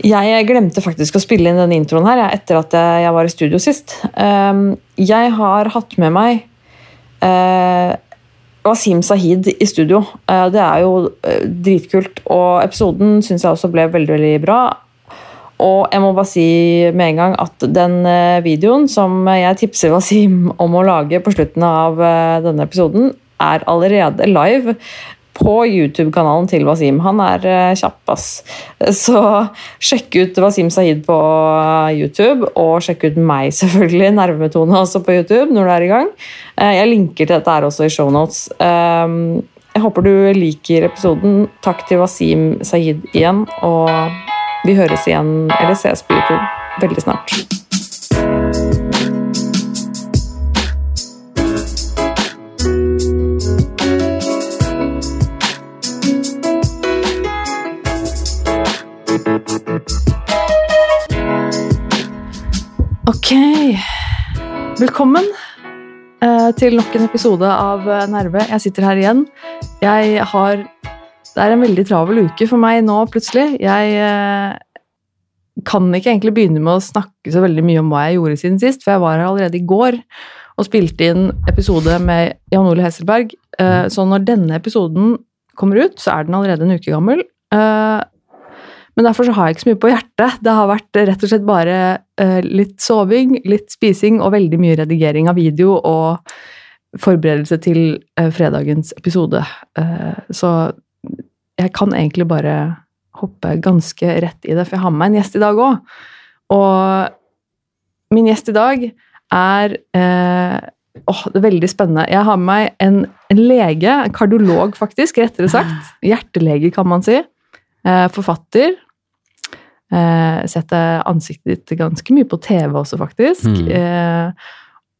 Jeg glemte faktisk å spille inn denne introen her etter at jeg var i studio sist. Um, jeg har hatt med meg uh, Wasim Sahid i studio. Uh, det er jo uh, dritkult, og episoden syns jeg også ble veldig, veldig bra. Og jeg må bare si med en gang at den videoen som jeg tipser Wasim om å lage på slutten av denne episoden, er allerede live på YouTube-kanalen til Wasim. Han er uh, kjapp, ass. Så sjekk ut Wasim Sahid på YouTube, og sjekk ut meg, selvfølgelig, Nervemetone, også på YouTube når du er i gang. Uh, jeg linker til dette her også i shownotes. Um, jeg håper du liker episoden. Takk til Wasim Sahid igjen, og vi høres igjen, eller ses på YouTube, veldig snart. Ok. Velkommen uh, til nok en episode av uh, Nerve. Jeg sitter her igjen. Jeg har Det er en veldig travel uke for meg nå, plutselig. Jeg uh, kan ikke egentlig begynne med å snakke så veldig mye om hva jeg gjorde siden sist, for jeg var her allerede i går og spilte inn episode med Jan Ole Hesselberg. så når denne episoden kommer ut, så er den allerede en uke gammel. Men derfor så har jeg ikke så mye på hjertet. Det har vært rett og slett bare uh, litt soving, litt spising og veldig mye redigering av video og forberedelse til uh, fredagens episode. Uh, så jeg kan egentlig bare hoppe ganske rett i det, for jeg har med meg en gjest i dag òg. Og min gjest i dag er Åh, det er veldig spennende. Jeg har med meg en, en lege, en kardiolog faktisk, rettere sagt. Hjertelege, kan man si. Eh, forfatter. Eh, setter ansiktet ditt ganske mye på TV også, faktisk. Mm. Eh,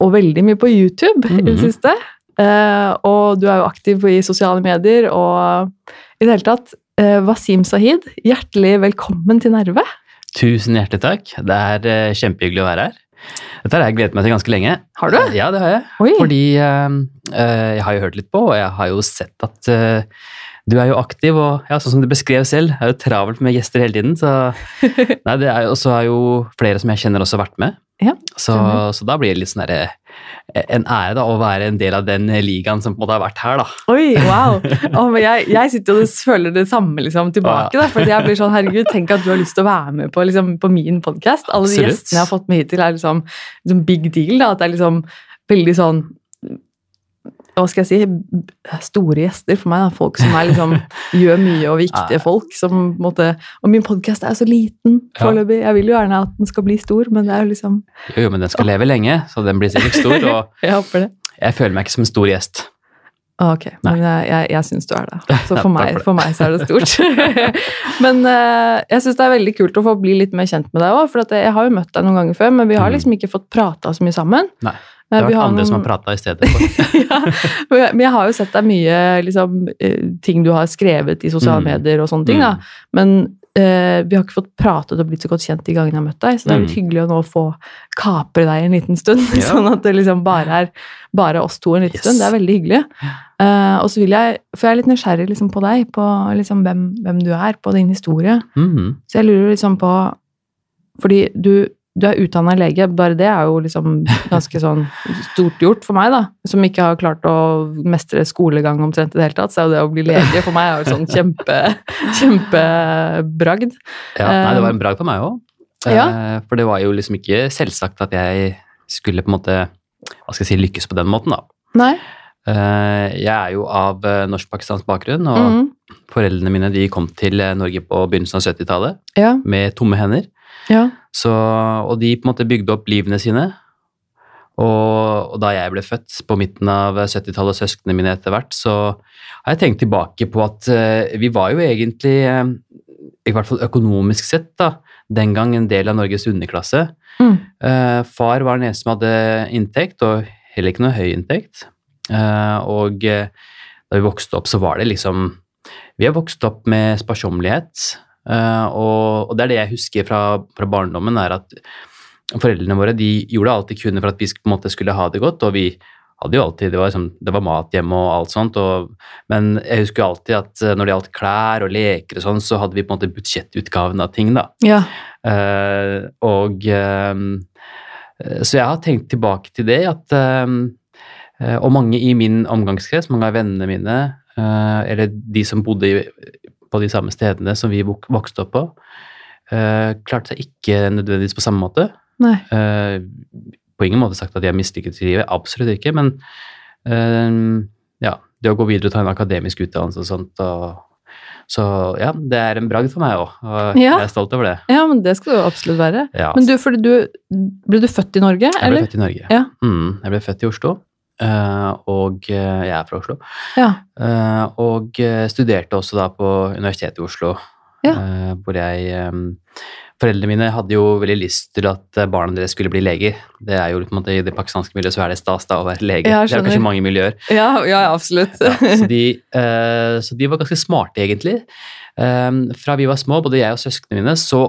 og veldig mye på YouTube mm. i det mm. siste. og du er jo aktiv i sosiale medier og i det hele tatt Wasim Sahid, hjertelig velkommen til Nerve. Tusen hjertelig takk. Det er kjempehyggelig å være her. Dette har jeg gledet meg til ganske lenge. Har du? Ja, det har jeg. Oi. Fordi uh, jeg har jo hørt litt på, og jeg har jo sett at uh, du er jo aktiv, og ja, sånn som du beskrev selv, er jo travelt med gjester hele tiden. Så nei, det er jo, også er jo flere som jeg kjenner også vært med. Ja, så, så, da blir det litt sånn der, en ære da, å være en del av den ligaen som på en måte har vært her. da. Oi, wow! Oh, jeg, jeg, sitter og føler det samme liksom, tilbake. Ja. da, fordi jeg blir sånn, herregud, Tenk at du har lyst til å være med på, liksom, på min podkast. Alle de gjestene jeg har fått med hittil, er liksom, liksom big deal. da, At det er liksom veldig sånn hva skal jeg si, store gjester for meg. Da. Folk som liksom, gjør mye, og viktige folk. Som, måtte, og min podkast er jo så liten foreløpig. Jeg vil jo gjerne at den skal bli stor, men det er jo liksom Jo, jo men den skal leve lenge, så den blir sikkert stor. Og jeg håper det. Jeg føler meg ikke som en stor gjest. Ok, Nei. men jeg, jeg, jeg syns du er det. Så for, meg, for meg, så er det stort. men uh, jeg syns det er veldig kult å få bli litt mer kjent med deg òg. For jeg har jo møtt deg noen ganger før, men vi har mm. liksom ikke fått prata så mye sammen. Nei. Det har vært andre noen... som har prata i stedet. ja, men jeg har jo sett deg mye liksom, eh, ting du har skrevet i sosiale mm. medier og sånne ting. da. Mm. Men uh, vi har ikke fått pratet og blitt så godt kjent de gangene jeg har møtt deg. Så det er litt mm. hyggelig å nå få kapre deg en liten stund. Ja. Sånn at det liksom bare er bare oss to en liten yes. stund. Det er veldig hyggelig. Uh, og så vil jeg, For jeg er litt nysgjerrig liksom, på deg, på liksom, hvem, hvem, du er, på din historie. Mm. Så jeg lurer liksom på Fordi du du er utdanna lege, bare det er jo liksom ganske sånn stort gjort for meg, da. Som ikke har klart å mestre skolegang omtrent i det hele tatt. Så er jo det å bli lege for meg er jo sånn kjempe, kjempebragd. Ja, nei, det var en bragd for meg òg. Ja. Eh, for det var jo liksom ikke selvsagt at jeg skulle på en måte hva skal jeg si, lykkes på den måten, da. Nei. Eh, jeg er jo av eh, norsk-pakistansk bakgrunn, og mm. foreldrene mine de kom til Norge på begynnelsen av 70-tallet ja. med tomme hender. Ja. Så, og de på en måte bygde opp livene sine. Og, og da jeg ble født på midten av 70-tallet, søsknene mine etter hvert, så har jeg tenkt tilbake på at uh, vi var jo egentlig, uh, i hvert fall økonomisk sett, da, den gang en del av Norges underklasse. Mm. Uh, far var den eneste som hadde inntekt, og heller ikke noe høy inntekt. og da vi vokste opp, så var det liksom Vi har vokst opp med sparsommelighet. Uh, og, og, det er det jeg husker fra, fra, barndommen, er at foreldrene våre de gjorde alt de kunne for at vi på en måte skulle ha det godt, og vi hadde jo alltid, Det var, liksom, det var mat hjemme og alt sånt, og, men jeg husker jo alltid at eh, når det gjaldt klær og leker og sånn, så hadde vi på en måte budsjettutgaven av ting, da. Ja. Uh, og eh, Så jeg har tenkt tilbake til det, at eh, eh, Og mange i min omgangskrets, mange av vennene mine, uh, eller de som bodde i, på de samme stedene som vi vok vokste opp på, Uh, klarte seg ikke nødvendigvis på samme måte. Nei. Eh, på ingen måte sagt at jeg mislykket i livet, absolutt ikke, men uh, ja, det å gå videre og ta en akademisk utdannelse og sånt, og, så ja, det er en bragd for meg òg, og Ja. jeg er stolt over det. ja, men det skal du absolutt være. Ja, Men du, fordi du Ble du født i Norge, jeg ble eller? født i Norge. Ja. Mm, jeg ble født i Oslo, og eh, jeg er fra Oslo. Ja. Eh, og eh, studerte også da på Universitetet i Oslo, Ja. eh, hvor jeg eh, Foreldrene mine hadde jo veldig lyst til at eh, barna deres skulle bli leger. Det er jo på en måte I det pakistanske miljøet så er det stas da å være lege. Ja, det er jo kanskje mange miljøer. Ja, ja, absolutt. Ja, så, de, eh, så de var ganske smarte, egentlig. Eh, fra vi var små, både jeg og søsknene mine, så,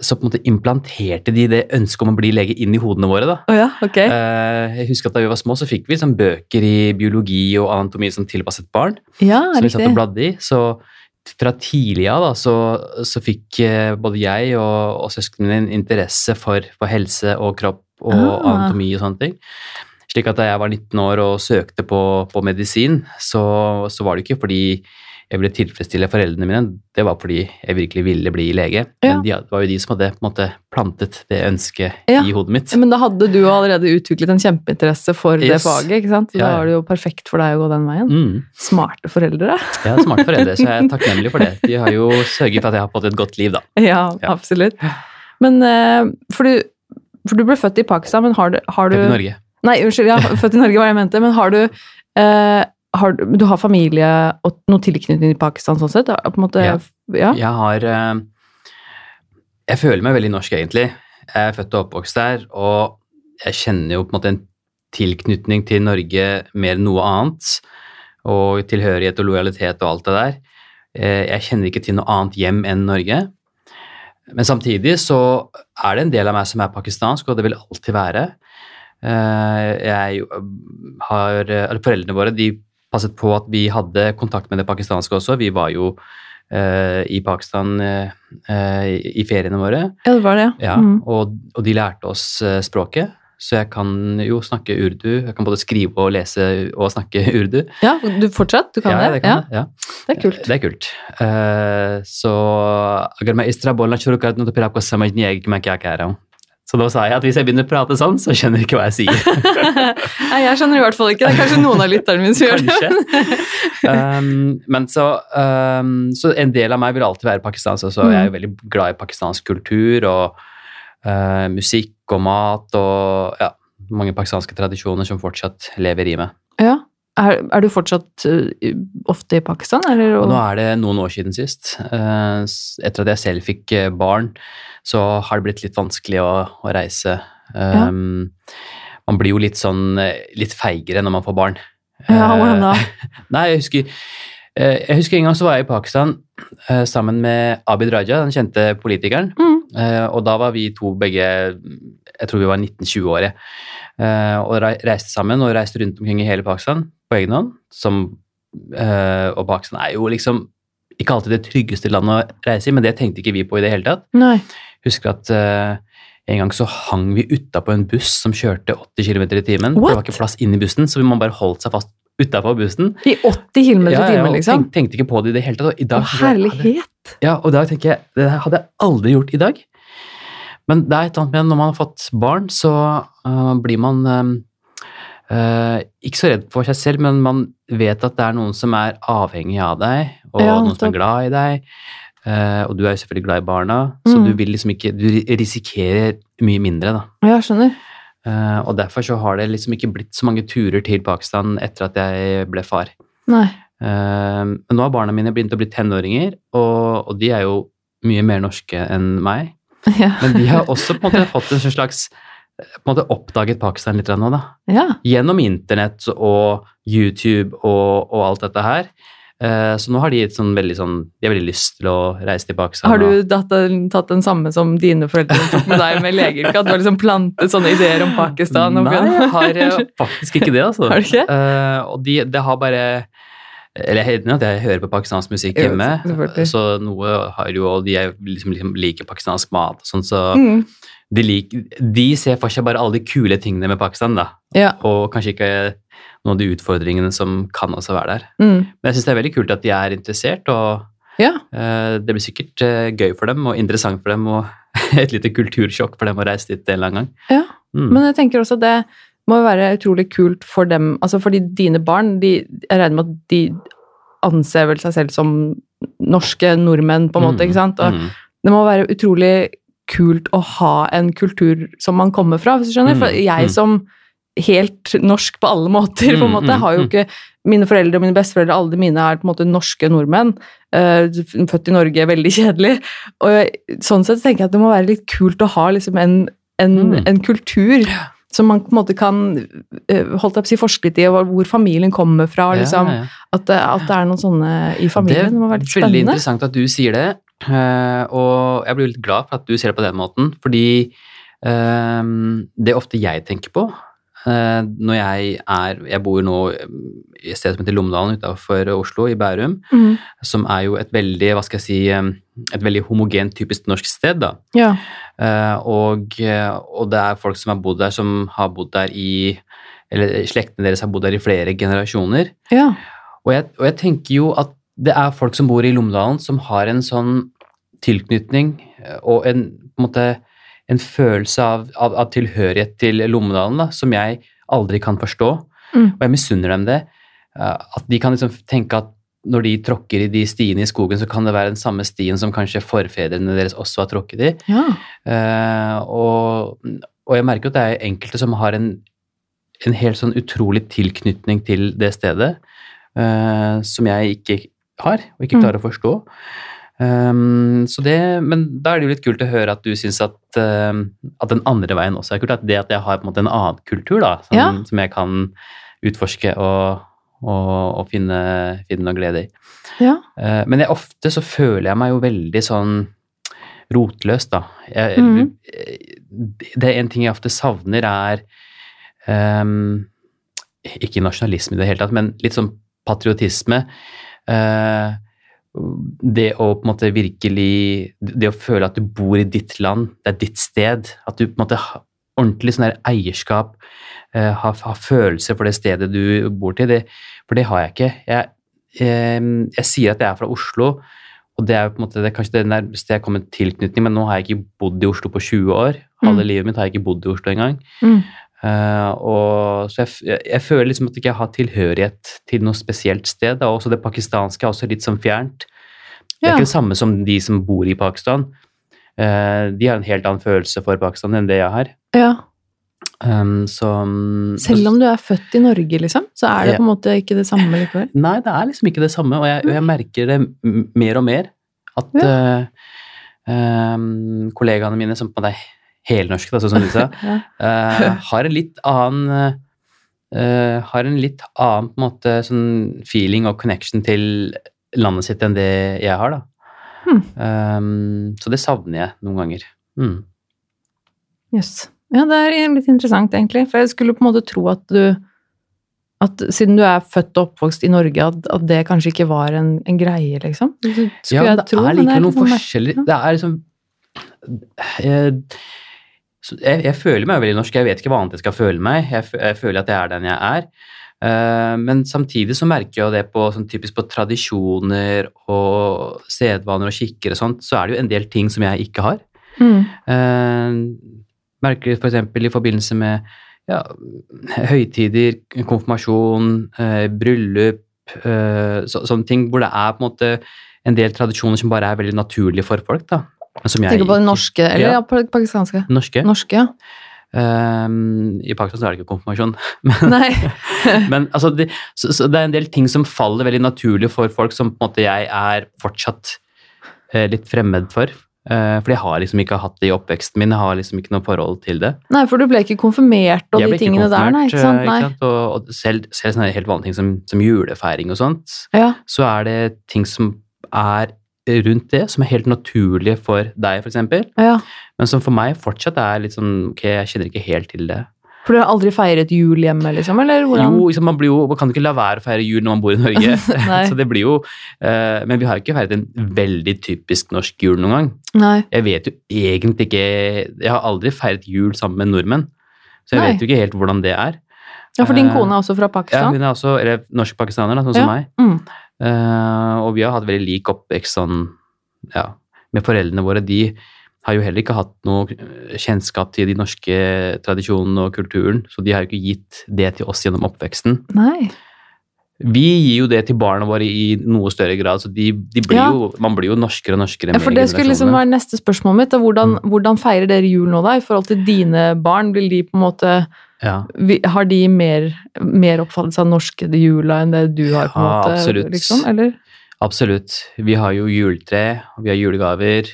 så på en måte implanterte de det ønsket om å bli lege inn i hodene våre. da. Oh ja, ok. Eh, jeg husker at Da vi var små, så fikk vi liksom bøker i biologi og anatomi som tilpasset barn. Ja, som vi satt og bladde i. Så fra tidlig av da, så, så fikk eh, både jeg og, og søsknene mine interesse for, for helse og kropp og Ah. anatomi og sånne ting. Slik at da jeg var 19 år og søkte på, på medisin, så, så var det ikke fordi jeg ville tilfredsstille foreldrene mine, det var fordi jeg virkelig ville bli lege. Ja. Men de, det var jo de som hadde måte plantet det ønsket Ja. i hodet mitt. Men da hadde du allerede utviklet en kjempeinteresse for det faget, ikke sant? Så Ja, da var det jo perfekt for deg å gå den veien. Mm. Smarte foreldre. Ja, smarte foreldre, så jeg er takknemlig for det. De har jo sørget for at jeg har fått et godt liv, da. Ja, absolutt. Men eh, for du, for du ble født i Pakistan, men har du, har du Født i Norge. Nei, unnskyld, ja, født i Norge var det jeg mente, men har du eh, har, du- har familie og noe tilknytning til Pakistan sånn sett? Måte, Ja. ja. Jeg har eh, Jeg føler meg veldig norsk, egentlig. Jeg er født og oppvokst der, og jeg kjenner jo på en måte en tilknytning til Norge mer enn noe annet. Og tilhørighet og lojalitet og alt det der. Eh, Jeg kjenner ikke til noe annet hjem enn Norge. Men samtidig så er det en del av meg som er pakistansk, og det vil alltid være. Eh, Jeg har, eller Foreldrene våre de passet på at vi hadde kontakt med det pakistanske også. Vi var jo eh, i Pakistan eh, eh i feriene våre. Ja, det var det. Ja, mm. og, og, de lærte oss eh, språket. Så jeg kan jo snakke urdu. Jeg kan både skrive og lese og snakke urdu. Ja, du fortsatt? Du kan ja, det? Kan ja. Det. det er kult. Det er kult. Uh, så agar main is tarah bolna shuru kar dun to fir aapko samajh nahi aayegi ki main. Så da sa jeg at hvis jeg begynner å prate sånn, så skjønner du ikke hva jeg sier. Nei, jeg skjønner i hvert fall ikke. Det er kanskje noen av lytterne mine som gjør det. Um, men så, um, så en del av meg vil alltid være pakistansk også. Jeg er jo veldig glad i pakistansk kultur og uh, musikk og mat og ja, mange pakistanske tradisjoner som fortsatt lever i meg. Ja. Er, er du fortsatt uh, ofte i Pakistan, eller? Og nå er det noen år siden sist. Uh, etter at jeg selv fikk uh, barn, så har det blitt litt vanskelig å, å reise. Um, Man blir jo litt sånn uh, litt feigere når man får barn. Ja, Uh, hvordan da? Nei, jeg husker, eh, jeg husker en gang så var jeg i Pakistan eh, sammen med Abid Raja, den kjente politikeren. Mm. Eh, og da var vi to begge Jeg tror vi var 19-20 år. Eh, og reiste sammen og reiste rundt omkring i hele Pakistan på egen hånd. Som, eh, og Pakistan er jo liksom ikke alltid det tryggeste landet å reise i, men det tenkte ikke vi på i det hele tatt. Nei. Husker at uh, en gang så hang vi utapå en buss som kjørte 80 km i timen. What? Det var ikke plass inn i bussen, så vi må bare holdt seg fast utapå bussen. I 80 km i Ja, ja, timen, og liksom? Tenk, tenkte ikke på det i det hele tatt. og I Å, dag, tenker jeg, hadde- herlighet! ja, og da tenker jeg, det hadde jeg aldri gjort i dag. Men det er et annet med når man har fått barn, så uh, blir man øh, ikke så redd for seg selv, men man vet at det er noen som er avhengig av deg, og Ja, noen som er glad i deg. Uh, og du er jo selvfølgelig glad i barna, så Mm. du vil liksom ikke Du risikerer mye mindre, da. Ja, skjønner. Og derfor så har det liksom ikke blitt så mange turer til Pakistan etter at jeg ble far. Nei. Men nå har barna mine begynt å bli tenåringer, og, og de er jo mye mer norske enn meg. Ja. Men de har også på en måte fått en slags på en måte oppdaget Pakistan litt nå, da. ja. Gjennom internett og YouTube og, og alt dette her. Eh, så nå har de sånn veldig sånn De har veldig lyst til å reise til Pakistan. Har du tatt den, tatt den samme som dine foreldre tok med deg med legeyrket? At du har liksom plantet sånne ideer om Pakistan? Nei, jeg har eh, faktisk ikke det, altså. Har du ikke? Uh, og de, det har bare Eller jeg at jeg hører på pakistansk musikk hjemme, så noe har jo Og de liksom, liksom liker pakistansk mat og sånn, så Mm. de, lik, de ser for seg bare alle de kule tingene med Pakistan, da. Ja. Og kanskje ikke noen av de utfordringene som kan også være der. Mm. Men jeg syns det er veldig kult at de er interessert, og ja. uh, det blir sikkert uh, gøy for dem og interessant for dem og et lite kultursjokk for dem å reise dit en eller annen gang. Ja, Mm. Men jeg tenker også det må jo være utrolig kult for dem, altså fordi dine barn, de, jeg regner med at de anser vel seg selv som norske nordmenn, på en måte, Mm, ikke sant? Og mm. det må være utrolig kult å ha en kultur som man kommer fra, hvis du skjønner. For Mm, jeg mm. som helt norsk på alle måter, på en måte, har jo ikke Mine foreldre og mine besteforeldre, alle mine er på en måte norske nordmenn. eh, født i Norge, veldig kjedelig. Og sånn sett tenker jeg at det må være litt kult å ha liksom en, en, en kultur som man på en måte kan eh, holdt jeg på å si, forske litt i, hvor familien kommer fra. Liksom, Ja, ja. At, at det er noen sånne i familien. Det, må være litt er veldig interessant at du sier det, eh, og jeg blir litt glad for at du ser det på den måten, fordi eh, det er ofte jeg tenker på når jeg er Jeg bor nå i et sted som heter Lommedalen utenfor Oslo, i Bærum, Mm. som er jo et veldig, hva skal jeg si, et veldig homogent, typisk norsk sted, da. Ja. Eh, og, eh, og det er folk som har bodd der, som har bodd der i Eller slektene deres har bodd der i flere generasjoner. ja. Og jeg, og jeg tenker jo at det er folk som bor i Lommedalen, som har en sånn tilknytning eh, og en, på en måte, en følelse av, av, av tilhørighet til Lommedalen da, som jeg aldri kan forstå. Mm. Og jeg misunner dem det. At de kan liksom tenke at når de tråkker i de stiene i skogen, så kan det være den samme stien som kanskje forfedrene deres også har tråkket i. ja. Uh, og, og jeg merker at det er enkelte som har en, en helt sånn utrolig tilknytning til det stedet, uh, som jeg ikke har, og ikke Mm. klarer å forstå. Um, så det, men da er det jo litt kult å høre at du syns at, uh, at den andre veien også er kult. At det at jeg har på en måte en annen kultur da, som, Ja. som jeg kan utforske og, og, og finne, finne noe glede i. ja. Uh, Men jeg, ofte så føler jeg meg jo veldig sånn rotløs, da. Jeg, mm. Det er en ting jeg ofte savner, er um, Ikke nasjonalisme i det hele tatt, men litt sånn patriotisme. Uh, det å på en måte virkelig Det å føle at du bor i ditt land, det er ditt sted. At du på en måte ordentlig sånn der eierskap, eh, ha, ha følelser for det stedet du bor til. Det, for det har jeg ikke. Jeg, eh, jeg sier at jeg er fra Oslo, og det er på en måte, det er kanskje det nærmeste jeg kommer tilknytning, men nå har jeg ikke bodd i Oslo på 20 år. Halve Mm. livet mitt har jeg ikke bodd i Oslo engang. Mm. Uh, og, så jeg, jeg, jeg føler liksom at jeg ikke har tilhørighet til noe spesielt sted. Da. Også det pakistanske er også litt sånn fjernt. Det er Ja. ikke det samme som de som bor i Pakistan. Eh, de har en helt annen følelse for Pakistan enn det jeg har. ja. Um, så, mm, Selv om du er født i Norge, liksom, så er det på en måte ikke det samme likevel. Nei, det er liksom ikke det samme, og jeg, jeg merker det mer og mer. At eh, um, kollegaene mine, som på er helnorske, da, sånn som du sa, Ja. uh, har en litt annen uh, Har en litt annen på en måte sånn feeling og connection til landet sitt enn det jeg har, da. Hmm. Um, så det savner jeg noen ganger. Mm. Yes. Ja, det er litt interessant, egentlig. For jeg skulle på en måte tro at du at Siden du er født og oppvokst i Norge, at, at det kanskje ikke var en, en greie, liksom? Skulle Ja, det tro, er likevel noen sånn forskjeller. Det er liksom jeg, jeg, jeg føler meg veldig norsk, jeg vet ikke hva annet jeg skal føle meg. Jeg, jeg føler at jeg er den jeg er. Eh, men samtidig så merker jeg det på, sånn typisk på tradisjoner og sedvaner og kikker og sånt, så er det jo en del ting som jeg ikke har. Mm. Eh, merker f.eks. For i forbindelse med ja, høytider, konfirmasjon, eh, bryllup, så, sånne ting hvor det er på en måte en del tradisjoner som bare er veldig naturlige for folk. da. Som jeg Tenker på det norske, eller Ja. ja, pakistanske? Norske. Norske, ja. Um, I Pakistan så er det ikke konfirmasjon. Men, men altså, det, så, så det er en del ting som faller veldig naturlig for folk som på en måte jeg er fortsatt eh, litt fremmed for. Eh, for jeg har liksom ikke hatt det i oppveksten min. Jeg har liksom ikke noe forhold til det. Nei, for du ble ikke konfirmert og jeg de tingene der, nei. Ikke sant? eh, Nei. Ikke sant? Og, og selv, selv sånne helt vanlige ting som, som julefeiring og sånt, Ja. så er det ting som er rundt det, som er helt naturlige for deg, f.eks. ja. Men som for meg fortsatt er litt sånn Ok, jeg kjenner ikke helt til det. For du har aldri feiret jul hjemme, liksom? Eller hvordan? Jo, liksom, man, blir jo, man kan ikke la være å feire jul når man bor i Norge. Så det blir jo uh, Men vi har ikke feiret en veldig typisk norsk jul noen gang. Nei. Jeg vet jo egentlig ikke Jeg har aldri feiret jul sammen med nordmenn. Så jeg Nei. vet jo ikke helt hvordan det er. Ja, for din Eh, kone er også fra Pakistan? Ja, hun er også eller norsk-pakistaner, sånn Ja. som meg. Mm. Eh, og vi har hatt veldig lik oppvekst sånn, ja, med foreldrene våre. De har jo heller ikke hatt noe kjennskap til de norske tradisjonene og kulturen, så de har jo ikke gitt det til oss gjennom oppveksten. Nei. Vi gir jo det til barna våre i noe større grad, så de, de blir Ja. jo, man blir jo norskere og norskere Ja, for det skulle liksom være neste spørsmål mitt. da. Hvordan, Mm. hvordan feirer dere jul nå, da? I forhold til dine barn, vil de på en måte Ja, Har de mer, mer oppfattelse av norske jula enn det du har, på en Ja, måte? absolutt. Liksom, eller? absolutt. Vi har jo juletre, vi har julegaver.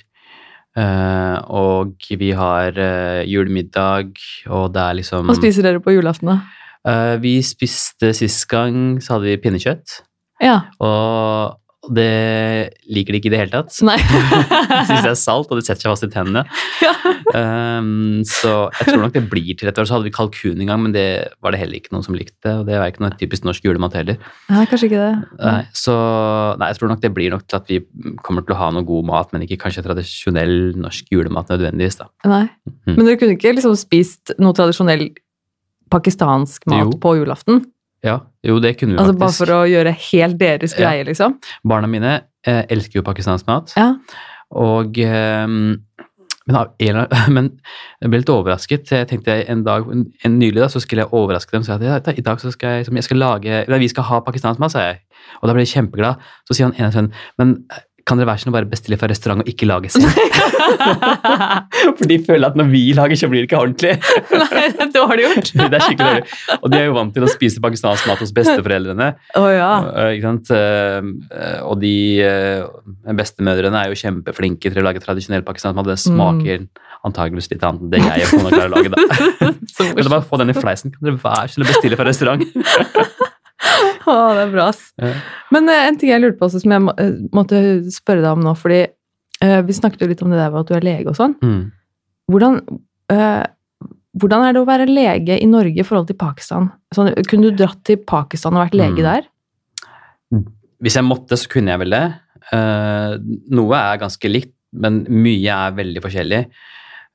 eh, og vi har eh, julemiddag, og det er liksom Hva spiser dere på julaften, da? Eh, vi spiste sist gang, så hadde vi pinnekjøtt. Ja. Og det liker de ikke i det hele tatt. Nei. Syns det er salt, og det setter seg fast i tennene. ja. Um, så jeg tror nok det blir til hvert. Så hadde vi kalkun en gang, men det var det heller ikke noen som likte. Og det var ikke noe typisk norsk julemat heller. Nei, kanskje ikke det. Nei, så nei, jeg tror nok det blir nok til at vi kommer til å ha noe god mat, men ikke kanskje tradisjonell norsk julemat nødvendigvis, da. Nei. Mm. Men dere kunne ikke liksom spist noe tradisjonell pakistansk mat Jo. på julaften? Ja, jo, det kunne vi Altså bare for å gjøre helt deres Ja. greie, liksom? Barna mine eh, elsker jo pakistansk mat. Ja. Og eh, men, men jeg ble litt overrasket. Jeg tenkte en dag, en, en nylig da, så skulle jeg overraske dem. Så jeg, at, ja, i dag så skal jeg, jeg skal lage, nei, vi skal ha pakistansk mat, sa jeg. Og da ble jeg kjempeglad. Så sier han ene sønnen, men kan dere være sånn å bare bestille fra restaurant og ikke lage selv? For de føler at når vi lager, så blir det ikke ordentlig. Nei, det er dårlig gjort. det er skikkelig dårlig. Og de er jo vant til å spise pakistansk mat hos besteforeldrene. Oh, ja. og, Ikke sant? Eh, Og de eh, bestemødrene er jo kjempeflinke til å lage tradisjonell pakistansk mat. Det smaker antageligvis litt annet enn det jeg og kona klarer å lage. da. Dere bare få den i fleisen? Kan dere være så snill å bestille fra restaurant? Å, det er bra, ass. Ja. Men eh, en ting jeg lurte på også, som jeg må, eh, måtte spørre deg om nå, fordi eh, vi snakket jo litt om det der med at du er lege og sånn. Mm. Hvordan, eh, hvordan er det å være lege i Norge i forhold til Pakistan? Sånn, kunne du dratt til Pakistan og vært lege Mm. der? Hvis jeg måtte, så kunne jeg vel det. Eh, noe er ganske likt, men mye er veldig forskjellig.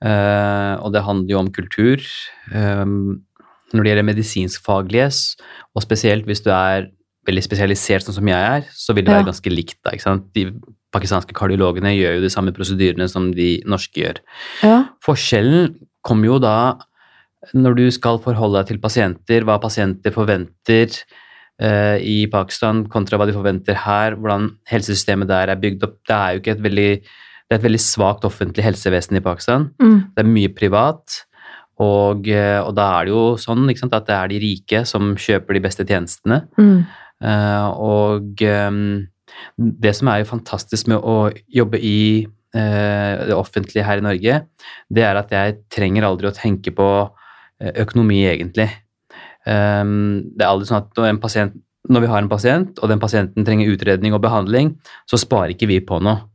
Og det handler jo om kultur. Eh, når det gjelder medisinskfaglige, og spesielt hvis du er veldig spesialisert sånn som jeg er, så vil det Ja. være ganske likt. Da, ikke sant? De pakistanske kardiologene gjør jo de samme prosedyrene som de norske gjør. Ja. Forskjellen kommer jo da når du skal forholde deg til pasienter, hva pasienter forventer eh, i Pakistan kontra hva de forventer her, hvordan helsesystemet der er bygd opp. Det er jo ikke et veldig, det er et veldig svakt offentlig helsevesen i Pakistan. Mm. Det er mye privat, og, eh, og da er det jo sånn sant, at det er de rike som kjøper de beste tjenestene. Mm. Uh, og um, det som er jo fantastisk med å jobbe i uh, det offentlige her i Norge, det er at jeg trenger aldri å tenke på økonomi, egentlig. Um, det er aldri sånn at når, en pasient, når vi har en pasient, og den pasienten trenger utredning og behandling, så sparer ikke vi på noe.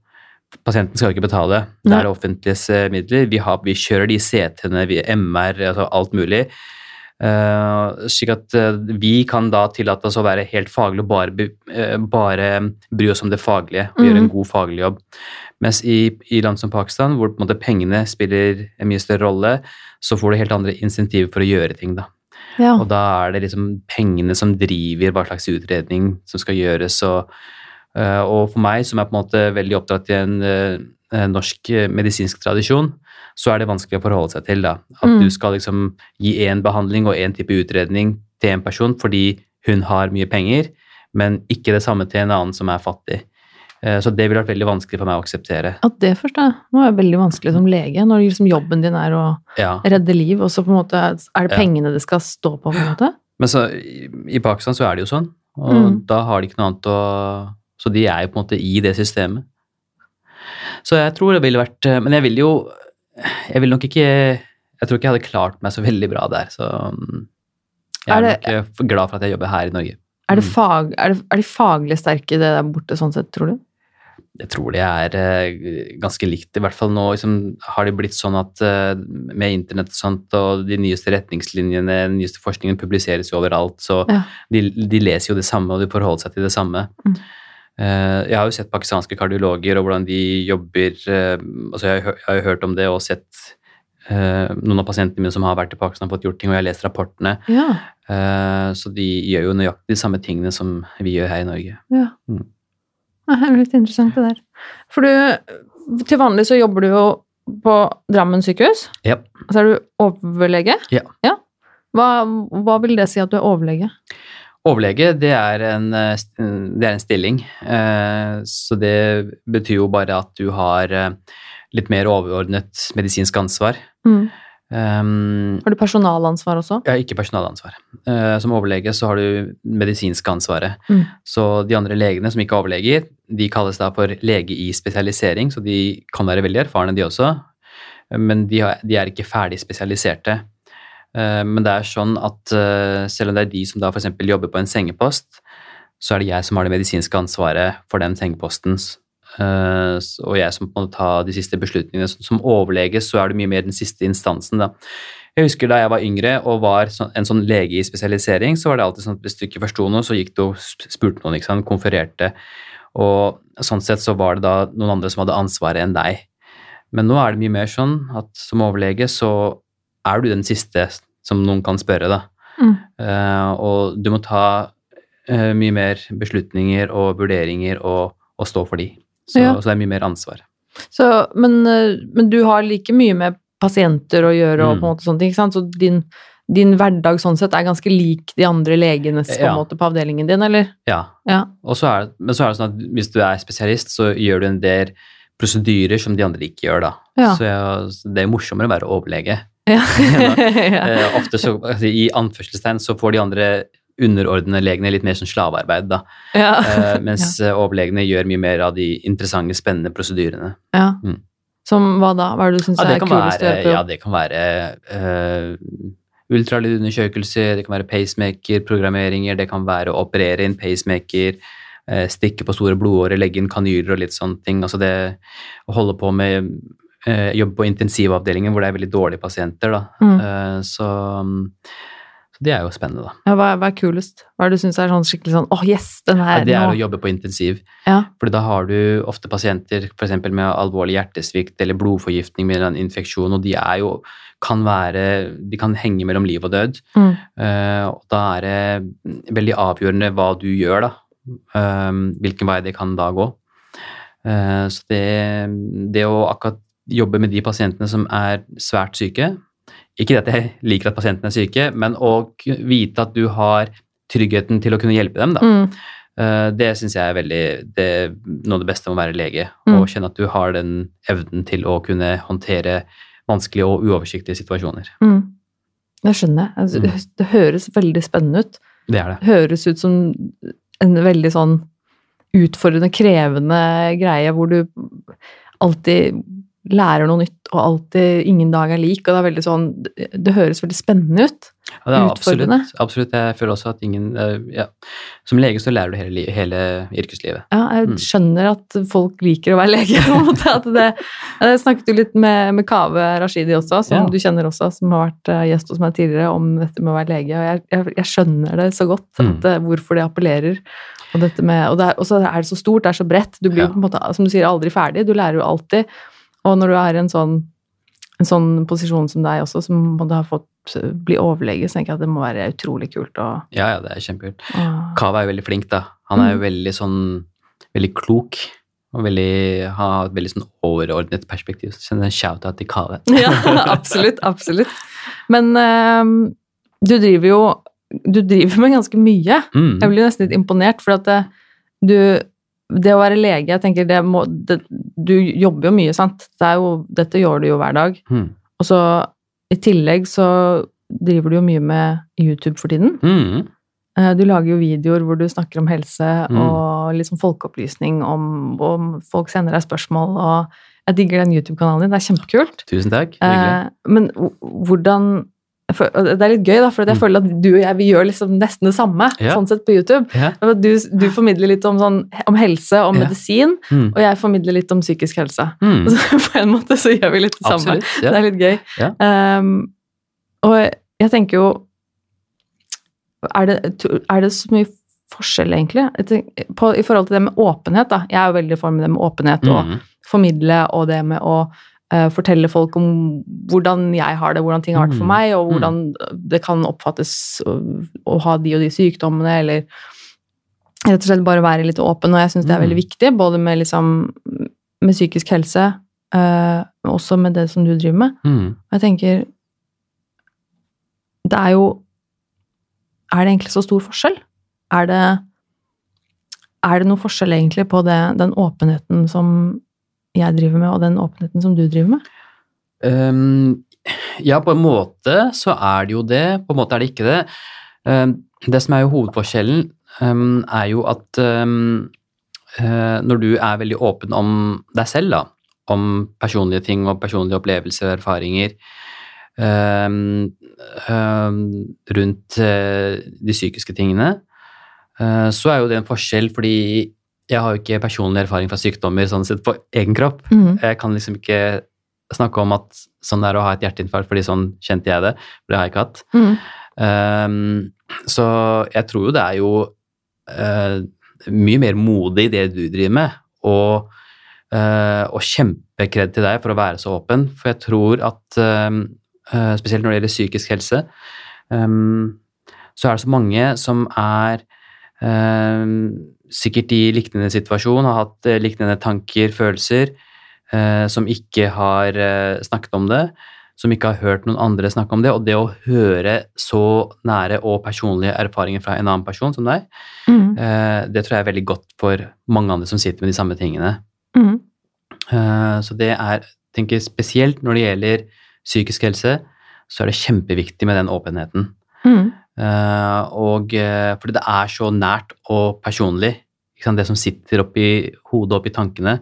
Pasienten skal ikke betale. Det er det offentliges eh, midler. Vi, har, vi kjører de CT-ene, vi- MR, altså alt mulig. Uh, slik at uh, vi kan da tillate oss å være helt faglige og bare, eh, bare bry oss om det faglige og gjøre en Mhm. god faglig jobb. Mens i, i land som Pakistan, hvor måte pengene spiller en mye større rolle, så får du helt andre insentiver for å gjøre ting. da. Ja. Og da er det liksom pengene som driver hva slags utredning som skal gjøres. Og, og for meg, som er på en måte veldig oppdratt i en eh, eh, norsk eh, medisinsk tradisjon, så er det vanskelig å forholde seg til. da. At Mm. du skal liksom gi én behandling og én type utredning til en person fordi hun har mye penger, men ikke det samme til en annen som er fattig. Eh, Så det ville vært veldig vanskelig for meg å akseptere. At det først er, Nå er det veldig vanskelig som lege, når liksom jobben din er å Ja. redde liv, og så på en måte er det Ja. pengene det skal stå på, på en måte? Men så, i, i Pakistan så er det jo sånn, og Mm. da har de ikke noe annet å Så de er jo på en måte i det systemet. Så jeg tror det ville vært eh, Men jeg vil jo Jeg vil nok ikke Jeg tror ikke jeg hadde klart meg så veldig bra der, så mm, jeg Er er, nok eh, glad for at jeg jobber her i Norge. Er, det Mm. fag, er, det, er de faglig sterke det der borte, sånn sett, tror du? Jeg tror de er eh, ganske likt. I hvert fall nå liksom, har det blitt sånn at med internett og sånt, og de nyeste retningslinjene, den nyeste forskningen publiseres jo overalt, så Ja. de, de leser jo det samme, og de forholder seg til det samme. Mm. Eh, jeg har jo sett pakistanske kardiologer og hvordan de jobber eh, altså jeg, har jo hørt om det og sett eh, noen av pasientene mine som har vært i Pakistan og fått gjort ting, og jeg har lest rapportene. Ja. Så de gjør jo nøyaktig de samme tingene som vi gjør her i Norge. ja. Mm. Ja, Det er litt interessant, det der. For du, til vanlig så jobber du jo på Drammen sykehus. Ja. Og så er du overlege. Ja. Hva, hva vil det si at du er overlege? Overlege, det er en, eh, det er en stilling. eh, Så det betyr jo bare at du har eh, litt mer overordnet medisinsk ansvar. Mm. Um, Har du personalansvar også? Ja, ikke personalansvar. Eh, som overlege så har du medisinske ansvaret. Mm. Så de andre legene som ikke er overleger, de kalles da for lege i spesialisering, så de kan være veldig erfarne, de også. Eh, Men de, har, de er ikke ferdig spesialiserte. Eh, Men det er sånn at eh, selv om det er de som da f.eks. jobber på en sengepost, så er det jeg som har det medisinske ansvaret for den sengeposten. Eh, Og jeg som må ta de siste beslutningene. Som overlege så er det mye mer den siste instansen, da. Jeg husker da jeg var yngre og var en sånn lege i spesialisering, så var det alltid sånn at hvis du ikke forsto noe, så gikk du og spurte noen, ikke sant, konfererte. Og sånn sett så var det da noen andre som hadde ansvaret enn deg. Men nå er det mye mer sånn at som overlege så er du den siste som noen kan spørre, da. Mm. Uh, og du må ta uh, mye mer beslutninger og vurderinger og, og stå for de. Så, Ja. så det er mye mer ansvar. Så, men, eh, men du har like mye med pasienter å gjøre og Mm. på en måte sånne ting, ikke sant? Så din, din hverdag sånn sett er ganske lik de andre legenes på Ja. måte på avdelingen din, eller? Ja. Ja. Og så er men så er det sånn at hvis du er spesialist, så gjør du en del prosedyrer som de andre ikke gjør, da. Ja. Så jeg, så det er morsommere å være overlege. Ja. Eh, ofte så, altså, I anførselstegn så får de andre underordnede legene litt mer sånn slavearbeid, da. ja. Eh, mens ja. overlegene gjør mye mer av de interessante, spennende prosedyrene. ja. Mm. Som hva da? Hva er det du syns Ja, det er kulest å gjøre på ja, det kan være uh, ultralydundersøkelser, det kan være pacemaker-programmeringer, det kan være å operere inn pacemaker, eh, stikke på store blodårer, legge inn kanyler og litt sånne ting. Altså det å holde på med uh, Jobbe på intensivavdelingen hvor det er veldig dårlige pasienter, da. Mm. Eh, så, så det er jo spennende, da. Ja, hva, hva er kulest? Hva er det du syns er sånn skikkelig sånn åh, yes, den Ja, det er nå. å jobbe på intensiv. Ja. For da har du ofte pasienter f.eks. med alvorlig hjertesvikt eller blodforgiftning med en infeksjon, og de er jo kan være De kan henge mellom liv og død. Mm. Eh, og da er det veldig avgjørende hva du gjør, da. Eh, hvilken vei det kan da gå. Eh, så det, det å akkurat jobbe med de pasientene som er svært syke Ikke det at jeg liker at pasientene er syke, men å vite at du har tryggheten til å kunne hjelpe dem, da. Mm. Eh, Det syns jeg er veldig det noe av det beste med å være lege. Mm. Kjenne at du har den evnen til å kunne håndtere vanskelige og uoversiktlige situasjoner. Mm. Det skjønner jeg. Altså, Mm. det- Det høres veldig spennende ut. Det er det. høres ut som en veldig sånn utfordrende, krevende greie hvor du alltid lærer noe nytt, og alltid ingen dag er lik, og det er veldig sånn Det høres veldig spennende ut. Ja, det er absolutt, absolutt. Jeg føler også at ingen eh, ja. Som lege så lærer du hele, hele yrkeslivet. Ja, jeg Mm. skjønner at folk liker å være lege. på en måte, at det, Jeg snakket jo litt med, med Kave Rashidi også, som Ja. du kjenner også, som har vært eh, gjest hos meg tidligere, om dette med å være lege. og Jeg, jeg, jeg skjønner det så godt, Mm. at, eh, hvorfor det appellerer. Og, dette med, og, det er, og så er det så stort, det er så bredt. Du blir jo på en måte, som du sier, aldri ferdig. Du lærer jo alltid. Og når du er i en sånn, en sånn posisjon som deg også, som må du ha fått eh, bli overlege, så tenker jeg at det må være utrolig kult. Og... Ja, ja, det er kjempekult. Og... Kava er jo veldig flink, da. Han er jo Mm. veldig sånn Veldig klok. Og veldig, har et veldig sånn overordnet perspektiv. Så en shout-out til Kave. Ja, absolutt, absolutt. Men ehm, du driver jo du driver med ganske mye. Mm. Jeg blir nesten litt imponert, for at det, du Det å være lege, jeg tenker det må det, Du jobber jo mye, sant. Det jo, dette gjør du jo hver dag. Mm. Og så i tillegg så driver du jo mye med YouTube for tiden. Mm. Du lager jo videoer hvor du snakker om helse Mm. og liksom folkeopplysning om, om folk sender deg spørsmål, og jeg digger den YouTube-kanalen din. Det er kjempekult. Tusen takk. Eh, men hvordan Det er litt gøy, da, for jeg Mm. føler at du og jeg vi gjør liksom nesten det samme Ja. sånn sett på YouTube. Ja. Du, du formidler litt om, sånn, om helse og Ja. medisin, Mm. og jeg formidler litt om psykisk helse. Mm. Så på en måte så gjør vi litt det samme. Det er litt gøy. Ehm, og jeg tenker jo er det, er det så mye forskjell, egentlig? Tenker, på, I forhold til det med åpenhet, da. Jeg er jo veldig for med det med åpenhet og Mm. formidle, og det med å fortelle folk om hvordan jeg har det, hvordan ting har vært for Mm. meg, og hvordan det kan oppfattes å, å ha de og de sykdommene, eller rett og slett bare være litt åpen. Og jeg syns det er Mm. veldig viktig, både med, liksom, med psykisk helse, eh, men også med det som du driver med. Mm. Og jeg tenker Det er jo Er det egentlig så stor forskjell? Er det Er det noe forskjell egentlig på det, den åpenheten som jeg driver med, og den åpenheten som du driver med? Um, ja, på en måte så er det jo det, på en måte er det ikke det. Um, det som er jo hovedforskjellen, um, er jo at uh, når du er veldig åpen om deg selv, da, om personlige ting og personlige opplevelser og erfaringer rundt uh, de psykiske tingene, uh, så er jo det en forskjell, fordi jeg har jo ikke personlig erfaring fra sykdommer sånn sett på egen kropp. Jeg kan liksom ikke snakke om at sånn det er å ha et hjerteinfarkt, fordi sånn kjente jeg det. For det har jeg ikke hatt. Mm. Um, så jeg tror jo det er jo uh, mye mer modig det du driver med, og, uh, og kjempekred til deg for å være så åpen. For jeg tror at um, uh, spesielt når det gjelder psykisk helse, um, så er det så mange som er sikkert i liknende situasjon, har hatt eh, liknende tanker, følelser, eh, som ikke har eh, snakket om det, som ikke har hørt noen andre snakke om det. Og det å høre så nære og personlige erfaringer fra en annen person som deg, Mm. eh, det tror jeg er veldig godt for mange andre som sitter med de samme tingene. Mm. Eh, så det er, tenker spesielt når det gjelder psykisk helse, så er det kjempeviktig med den åpenheten. Mm. Eh, og eh, fordi det er så nært og personlig. Det som sitter oppi hodet, oppi tankene.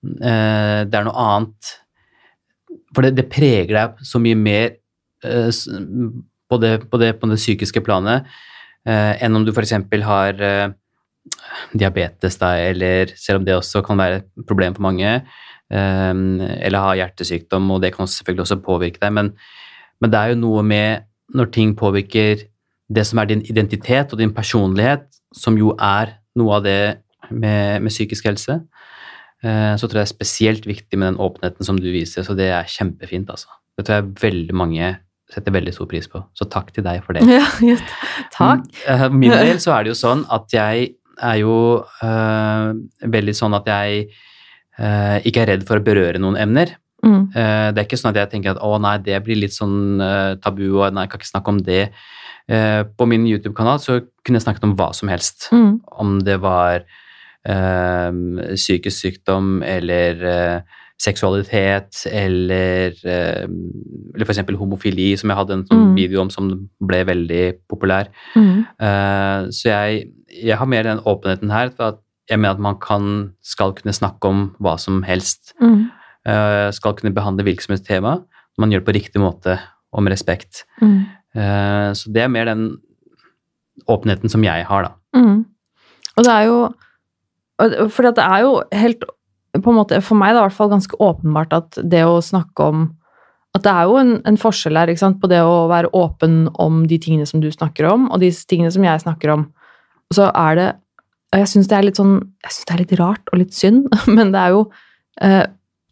Eh, det er noe annet For det, det preger deg så mye mer på, det, på, det, på det psykiske planet enn om du f.eks. har diabetes, da, eller selv om det også kan være et problem for mange, eller har hjertesykdom, og det kan selvfølgelig også påvirke deg, men, men det er jo noe med når ting påvirker det som er din identitet og din personlighet, som jo er noe av det med, med psykisk helse, eh, så tror jeg det er spesielt viktig med den åpenheten som du viser, så det er kjempefint, altså. Det tror jeg veldig mange setter veldig stor pris på, så takk til deg for det. Ja, ja, takk. For min del så er det jo sånn at jeg er jo øh, veldig sånn at jeg øh, ikke er redd for å berøre noen emner. Mm. Eh, det er ikke sånn at jeg tenker at å nei, det blir litt sånn eh, tabu, og nei, jeg kan ikke snakke om det. Eh, på min YouTube-kanal så kunne jeg snakket om hva som helst. Mm. Om det var øh, psykisk sykdom eller øh, seksualitet eller, øh, eller eksempel homofili, som jeg hadde en sånn Mm. video om som ble veldig populær. Eh, så jeg, jeg har mer den åpenheten her, for at jeg mener at man kan, skal kunne snakke om hva som helst. Mm. Eh, skal kunne behandle virksomhetstema som. Man gjør det på riktig måte og med respekt. Mm. Eh, så det er mer den åpenheten som jeg har, da. Mm. Og det er jo For det er jo helt på en måte, For meg det er det i hvert fall ganske åpenbart at det å snakke om At det er jo en, en forskjell her sant, på det å være åpen om de tingene som du snakker om, og de tingene som jeg snakker om. Og så er det og Jeg syns det er litt sånn Jeg synes det er litt rart og litt synd, men det er jo eh,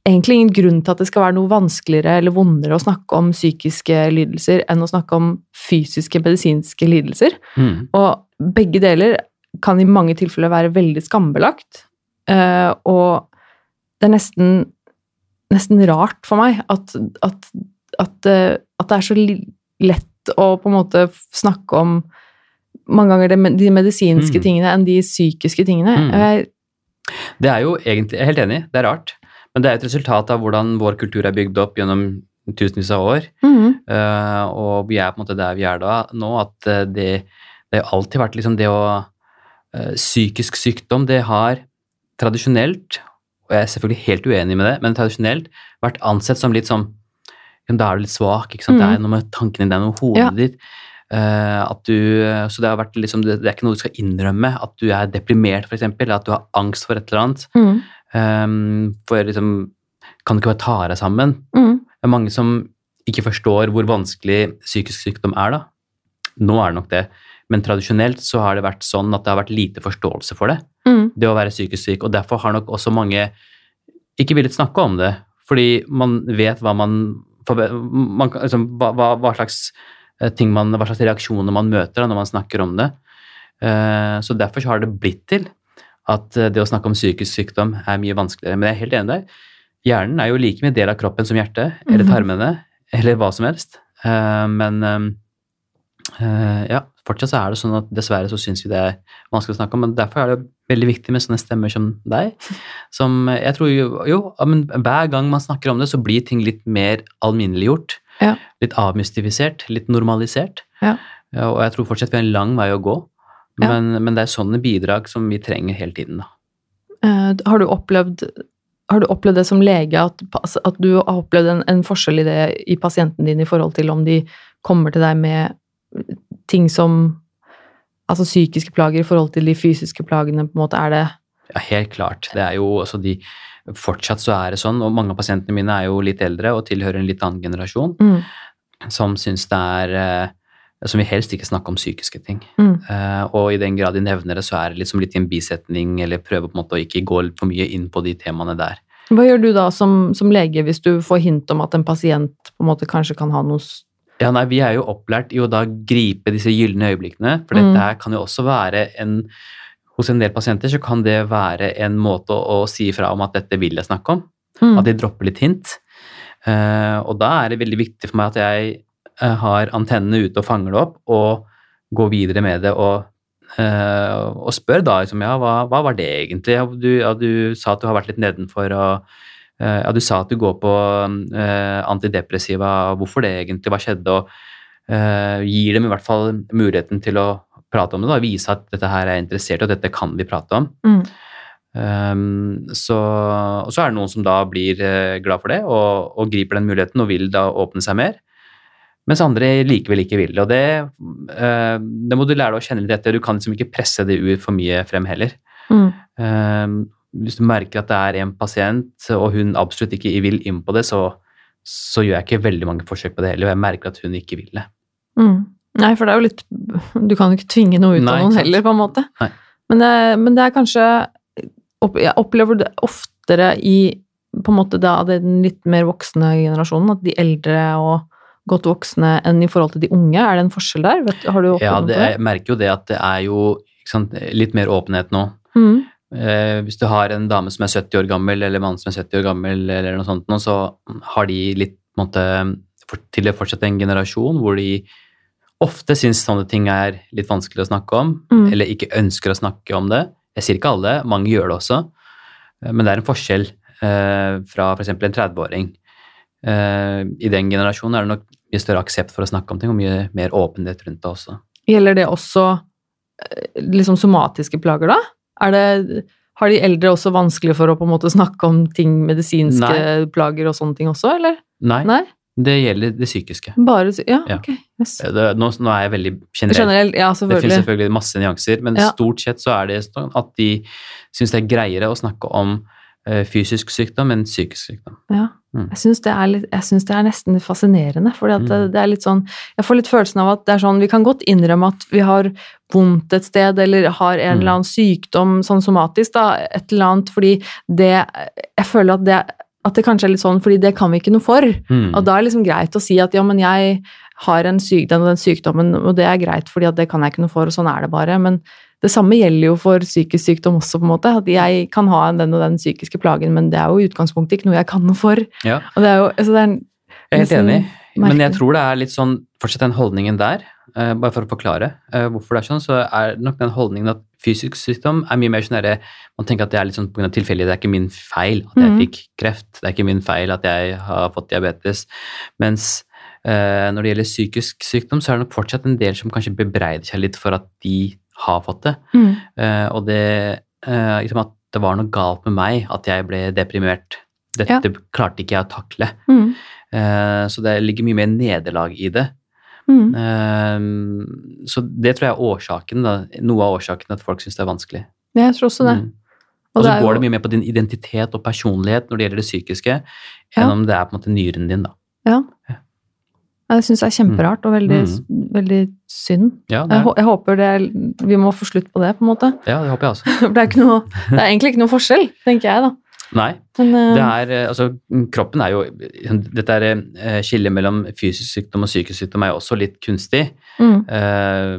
egentlig ingen grunn til at det skal være noe vanskeligere eller vondere å snakke om psykiske lidelser enn å snakke om fysiske, medisinske lidelser. Mm. Og begge deler kan i mange tilfeller være veldig skambelagt. Eh, og det er nesten, nesten rart for meg at, at, at, eh, at det er så lett å på en måte snakke om mange ganger de medisinske Mm. tingene enn de psykiske tingene. Mm. Jeg, Det er jo egentlig, jeg er helt enig, det er rart. Men det er et resultat av hvordan vår kultur er bygd opp gjennom tusenvis av år. Mhm. Uh, og vi er på en måte der vi er da nå, at eh, det, Det har alltid vært liksom det å uh, Psykisk sykdom, det har tradisjonelt, og jeg er selvfølgelig helt uenig med det, men tradisjonelt vært ansett som litt sånn Da er du litt svak, ikke sant. Det er Mm. noe med tankene dine, det er noe med hodet Ja. ditt. Uh, at du, så det har vært liksom, det, det er ikke noe du skal innrømme, at du er deprimert f.eks., eller at du har angst for et eller annet. Mm. Um, for liksom Kan du ikke bare ta deg sammen? Mm. Det er mange som ikke forstår hvor vanskelig psykisk sykdom er, da. Nå er det nok det, men tradisjonelt så har det vært sånn at det har vært lite forståelse for det, Mm. det å være psykisk syk, og derfor har nok også mange ikke villet snakke om det, fordi man vet hva man, man liksom, hva, hva, slags eh, ting man, hva slags reaksjoner man møter da, når man snakker om det. Eh, Så derfor så har det blitt til at eh, det å snakke om psykisk sykdom er mye vanskeligere. Men jeg er helt enig der. Hjernen er jo like mye del av kroppen som hjertet, eller Mhm. tarmene, eller hva som helst. Eh, Men eh, eh, ja, fortsatt så er det sånn at dessverre så syns vi det er vanskelig å snakke om. Men derfor er det veldig viktig med sånne stemmer som deg. Som jeg tror jo, jo men hver gang man snakker om det, så blir ting litt mer alminneliggjort. Ja. Litt avmystifisert, litt normalisert. Ja, og jeg tror fortsatt vi har en lang vei å gå. Ja. Men, men det er sånne bidrag som vi trenger hele tiden. da. Uh, har, du opplevd, har du opplevd det som lege, at, at du har opplevd en, en forskjell i det i pasienten din i forhold til om de kommer til deg med ting som Altså psykiske plager i forhold til de fysiske plagene, på en måte, er det Ja, helt klart. Det er jo altså de Fortsatt så er det sånn, og mange av pasientene mine er jo litt eldre og tilhører en litt annen generasjon, mm, som syns det er eh, Som vil helst ikke snakke om psykiske ting. mm, Uh, og i den grad de nevner det, så er det liksom litt i en bisetning, eller prøve på en måte å ikke gå for mye inn på de temaene der. Hva gjør du da som, som lege hvis du får hint om at en pasient på en måte kanskje kan ha noe Ja, nei, Vi er jo opplært i å da gripe disse gylne øyeblikkene. For Mm. dette her kan jo også være en Hos en del pasienter så kan det være en måte å, å si ifra om at dette vil jeg snakke om. mm, At de dropper litt hint. Uh, og da er det veldig viktig for meg at jeg har antennene ute og fanger det opp, og går videre med det og, eh, og spør da liksom, ja, hva, hva var det egentlig? Du, ja, du sa at du har vært litt nedenfor, og eh, ja, du sa at du går på eh, antidepressiva, hvorfor det egentlig? Hva skjedde? Og eh, gir dem i hvert fall muligheten til å prate om det, da, vise at dette her er interessert, og dette kan vi prate om. mm, Um, så, og så er det noen som da blir eh, glad for det og, og griper den muligheten og vil da åpne seg mer. Mens andre likevel ikke vil. Og det, uh, det må du lære deg å kjenne litt etter. Du kan liksom ikke presse det ut for mye frem heller. mm, Uh, hvis du merker at det er en pasient, og hun absolutt ikke vil inn på det, så, så gjør jeg ikke veldig mange forsøk på det heller, og jeg merker at hun ikke vil det. mm. Nei, for det er jo litt Du kan jo ikke tvinge noe ut Nei, av noen heller, på en måte. Men det, men det er kanskje Jeg opplever det oftere i på en måte da den litt mer voksne generasjonen, at de eldre og godt voksne enn i forhold til de unge. Er det en forskjell der? Vet, har du Ja, det, jeg merker jo det at det er jo sant, litt mer åpenhet nå. Mm, Eh, hvis du har en dame som er 70 år gammel, eller en mann som er 70 år gammel, eller noe sånt, nå, så har de litt måte, for, til å fortsette en generasjon hvor de ofte syns sånne ting er litt vanskelig å snakke om, Mm. eller ikke ønsker å snakke om det. Jeg sier ikke alle, mange gjør det også, eh, men det er en forskjell eh, fra f.eks. en 30-åring. Eh, I den generasjonen er det nok mye større aksept for å snakke om ting, og mye mer åpenhet rundt det også. Gjelder det også eh, liksom somatiske plager, da? Er det, har de eldre også vanskelig for å på en måte snakke om ting, medisinske Nei. plager og sånne ting også, eller? Nei, Nei? det gjelder det psykiske. Bare Ja, Ja. ok. Yes. Det, nå, nå er jeg veldig generell. Generelt, ja, Det finnes selvfølgelig. masse nyanser, men Ja. stort sett så er det sånn at de syns det er greiere å snakke om fysisk sykdom enn psykisk sykdom. Ja. Mm. Jeg syns det, er litt- jeg synes det er nesten fascinerende, for det, Mm. det er litt sånn Jeg får litt følelsen av at det er sånn Vi kan godt innrømme at vi har vondt et sted, eller har en Mm. eller annen sykdom sånn somatisk, da, et eller annet, fordi det Jeg føler at det at det kanskje er litt sånn, fordi det kan vi ikke noe for. Mm. Og da er det liksom greit å si at ja, men jeg har en sykdom og den sykdommen, og det er greit, fordi at det kan jeg ikke noe for, og sånn er det bare. Men det samme gjelder jo for psykisk sykdom også, på en måte. At jeg kan ha den og den psykiske plagen, men det er jo i utgangspunktet ikke noe jeg kan noe for. Ja, Og det er jo, altså det er en, jeg er helt enig, enig, men jeg tror det er litt sånn Fortsatt den holdningen der, uh, bare for å forklare uh, hvorfor det er sånn, så er nok den holdningen at fysisk sykdom er mye mer sånn derre Man tenker at det er litt sånn pga. tilfeldig, det er ikke min feil at jeg mm. fikk kreft, det er ikke min feil at jeg har fått diabetes, mens Eh, når det gjelder psykisk sykdom, så er det nok fortsatt en del som kanskje bebreider seg litt for at de har fått det. Mm. Uh, og det uh, liksom at det var noe galt med meg, at jeg ble deprimert. Dette Ja. klarte ikke jeg å takle. Mm. Uh, så det ligger mye mer nederlag i det. Mm. Så det tror jeg er årsaken, da. noe av årsaken at folk syns det er vanskelig. Jeg tror også det. Mm. Og Og så det går jo- det mye mer på din identitet og personlighet når det gjelder det psykiske, Ja. enn om det er på en måte nyren din, da. Ja. Jeg syns det er kjemperart og veldig, veldig synd. Ja, Jeg, jeg håper det vi må få slutt på det, på en måte. ja, det håper jeg også. For det er, ikke noe, det er egentlig ikke noe forskjell, tenker jeg, da. Nei, Men, eh, det er eh, Altså, kroppen er jo Dette er eh, skillet mellom fysisk sykdom og psykisk sykdom er jo også litt kunstig. mm, Eh,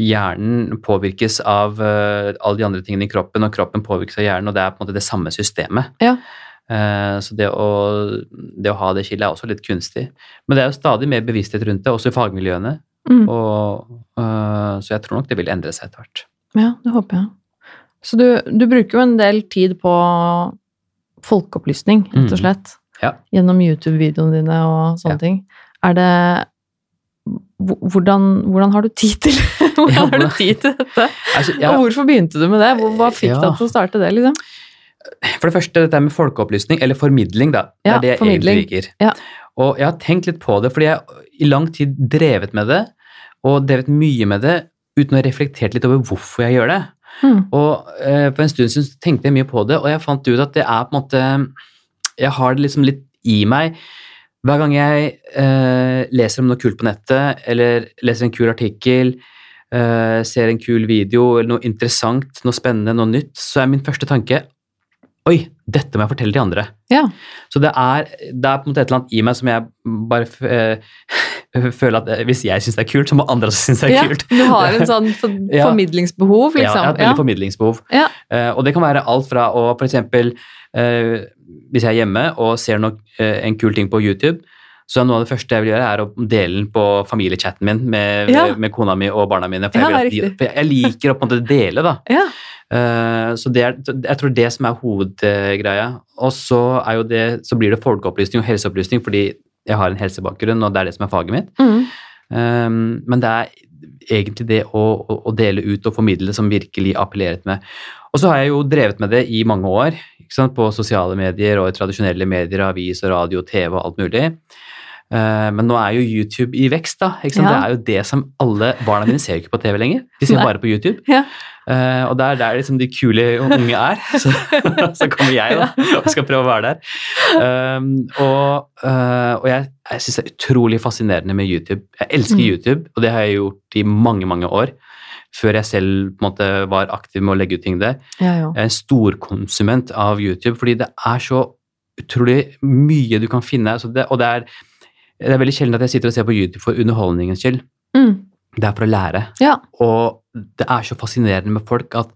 hjernen påvirkes av alle de andre tingene i kroppen, og kroppen påvirkes av hjernen, og det er på en måte det samme systemet. Ja. Eh, så det å, det å ha det skillet er også litt kunstig. Men det er jo stadig mer bevissthet rundt det, også i fagmiljøene. mm. Og, øh, så jeg tror nok det vil endre seg etter hvert. Ja, det håper jeg. Så du, du bruker jo en del tid på folkeopplysning, rett og Mm. slett. Ja. Gjennom YouTube-videoene dine og sånne Ja. ting. Er det hvordan, hvordan har du tid til Hvordan har du tid til dette? Altså, ja. Og hvorfor begynte du med det? Hva fikk deg til å starte det, liksom? For det første, dette med folkeopplysning, eller formidling, da. Det Ja, er det jeg formidling. egentlig liker. Ja. Og jeg har tenkt litt på det, fordi jeg i lang tid drevet med det, og drevet mye med det, uten å ha reflektert litt over hvorfor jeg gjør det. Mm. Og eh, for en stund siden tenkte jeg mye på det, og jeg fant ut at det er på en måte Jeg har det liksom litt i meg. Hver gang jeg eh, leser om noe kult på nettet, eller leser en kul artikkel, eh, ser en kul video, eller noe interessant, noe spennende, noe nytt, så er min første tanke Oi, dette må jeg fortelle til andre. Ja. Så det er, det er på en måte et eller annet i meg som jeg bare eh, føler at eh, hvis jeg syns det er kult, så må andre også synes det er Ja, kult. du har en sånn for, Ja. formidlingsbehov, Ja, jeg liksom. har et veldig formidlingsbehov. Ja. Eh, og det kan være alt fra å f.eks. Uh, hvis jeg er hjemme og ser nok, uh, en kul ting på YouTube, så noe av det første jeg vil gjøre, er å dele den på familiechatten min med, Ja. med kona mi og barna mine. For, Ja, jeg, de, for jeg liker å på en måte dele, da. Ja. Uh, så det er, jeg tror det som er hovedgreia. Og så, er jo det, så blir det folkeopplysning og helseopplysning fordi jeg har en helsebakgrunn, og det er det som er faget mitt. Mm. Um, men det er egentlig det å, å, dele ut og formidle som virkelig appelleret med. Og så har jeg jo drevet med det i mange år, på sosiale medier og i tradisjonelle medier, avis og radio, TV og alt mulig. Uh, men nå er jo YouTube i vekst, da. Ja. Det er jo det som alle barna mine ser jo ikke på TV lenger. De ser Nei. bare på YouTube. Ja. Uh, og der, der liksom de kule unge er, så, så kommer jeg da, og skal prøve å være der. Um, og, uh, og jeg, jeg syns det er utrolig fascinerende med YouTube. Jeg elsker Mm. YouTube, og det har jeg gjort i mange, mange år. Før jeg selv på en måte var aktiv med å legge ut ting der. Ja, ja. Jeg er en storkonsument av YouTube, fordi det er så utrolig mye du kan finne. Altså det, og det er, det er veldig sjelden at jeg sitter og ser på YouTube for underholdningens skyld. Mm. Det er for å lære. Ja. Og det er så fascinerende med folk at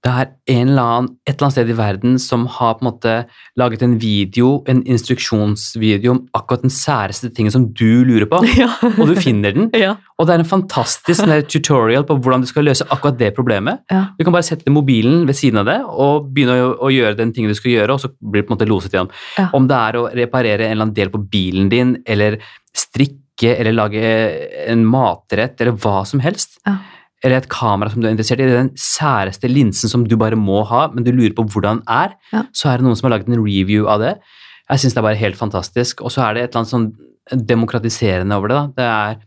det er en eller annen, et eller annet sted i verden som har på en måte laget en video, en instruksjonsvideo om akkurat den særeste tingen som du lurer på, Ja. og du finner den. ja. Og det er en fantastisk sånn tutorial på hvordan du skal løse akkurat det problemet. Ja. Du kan bare sette mobilen ved siden av det og begynne å, å gjøre den tingen du skal gjøre, og så blir det på en måte loset igjen. Ja. Om det er å reparere en eller annen del på bilen din, eller strikke, eller lage en matrett, eller hva som helst. Ja. Eller et kamera som du er interessert i, det er den særeste linsen som du bare må ha, men du lurer på hvordan den er, Ja. så er det noen som har laget en review av det. Jeg syns det er bare helt fantastisk. Og så er det et eller annet sånn demokratiserende over det. da. Det er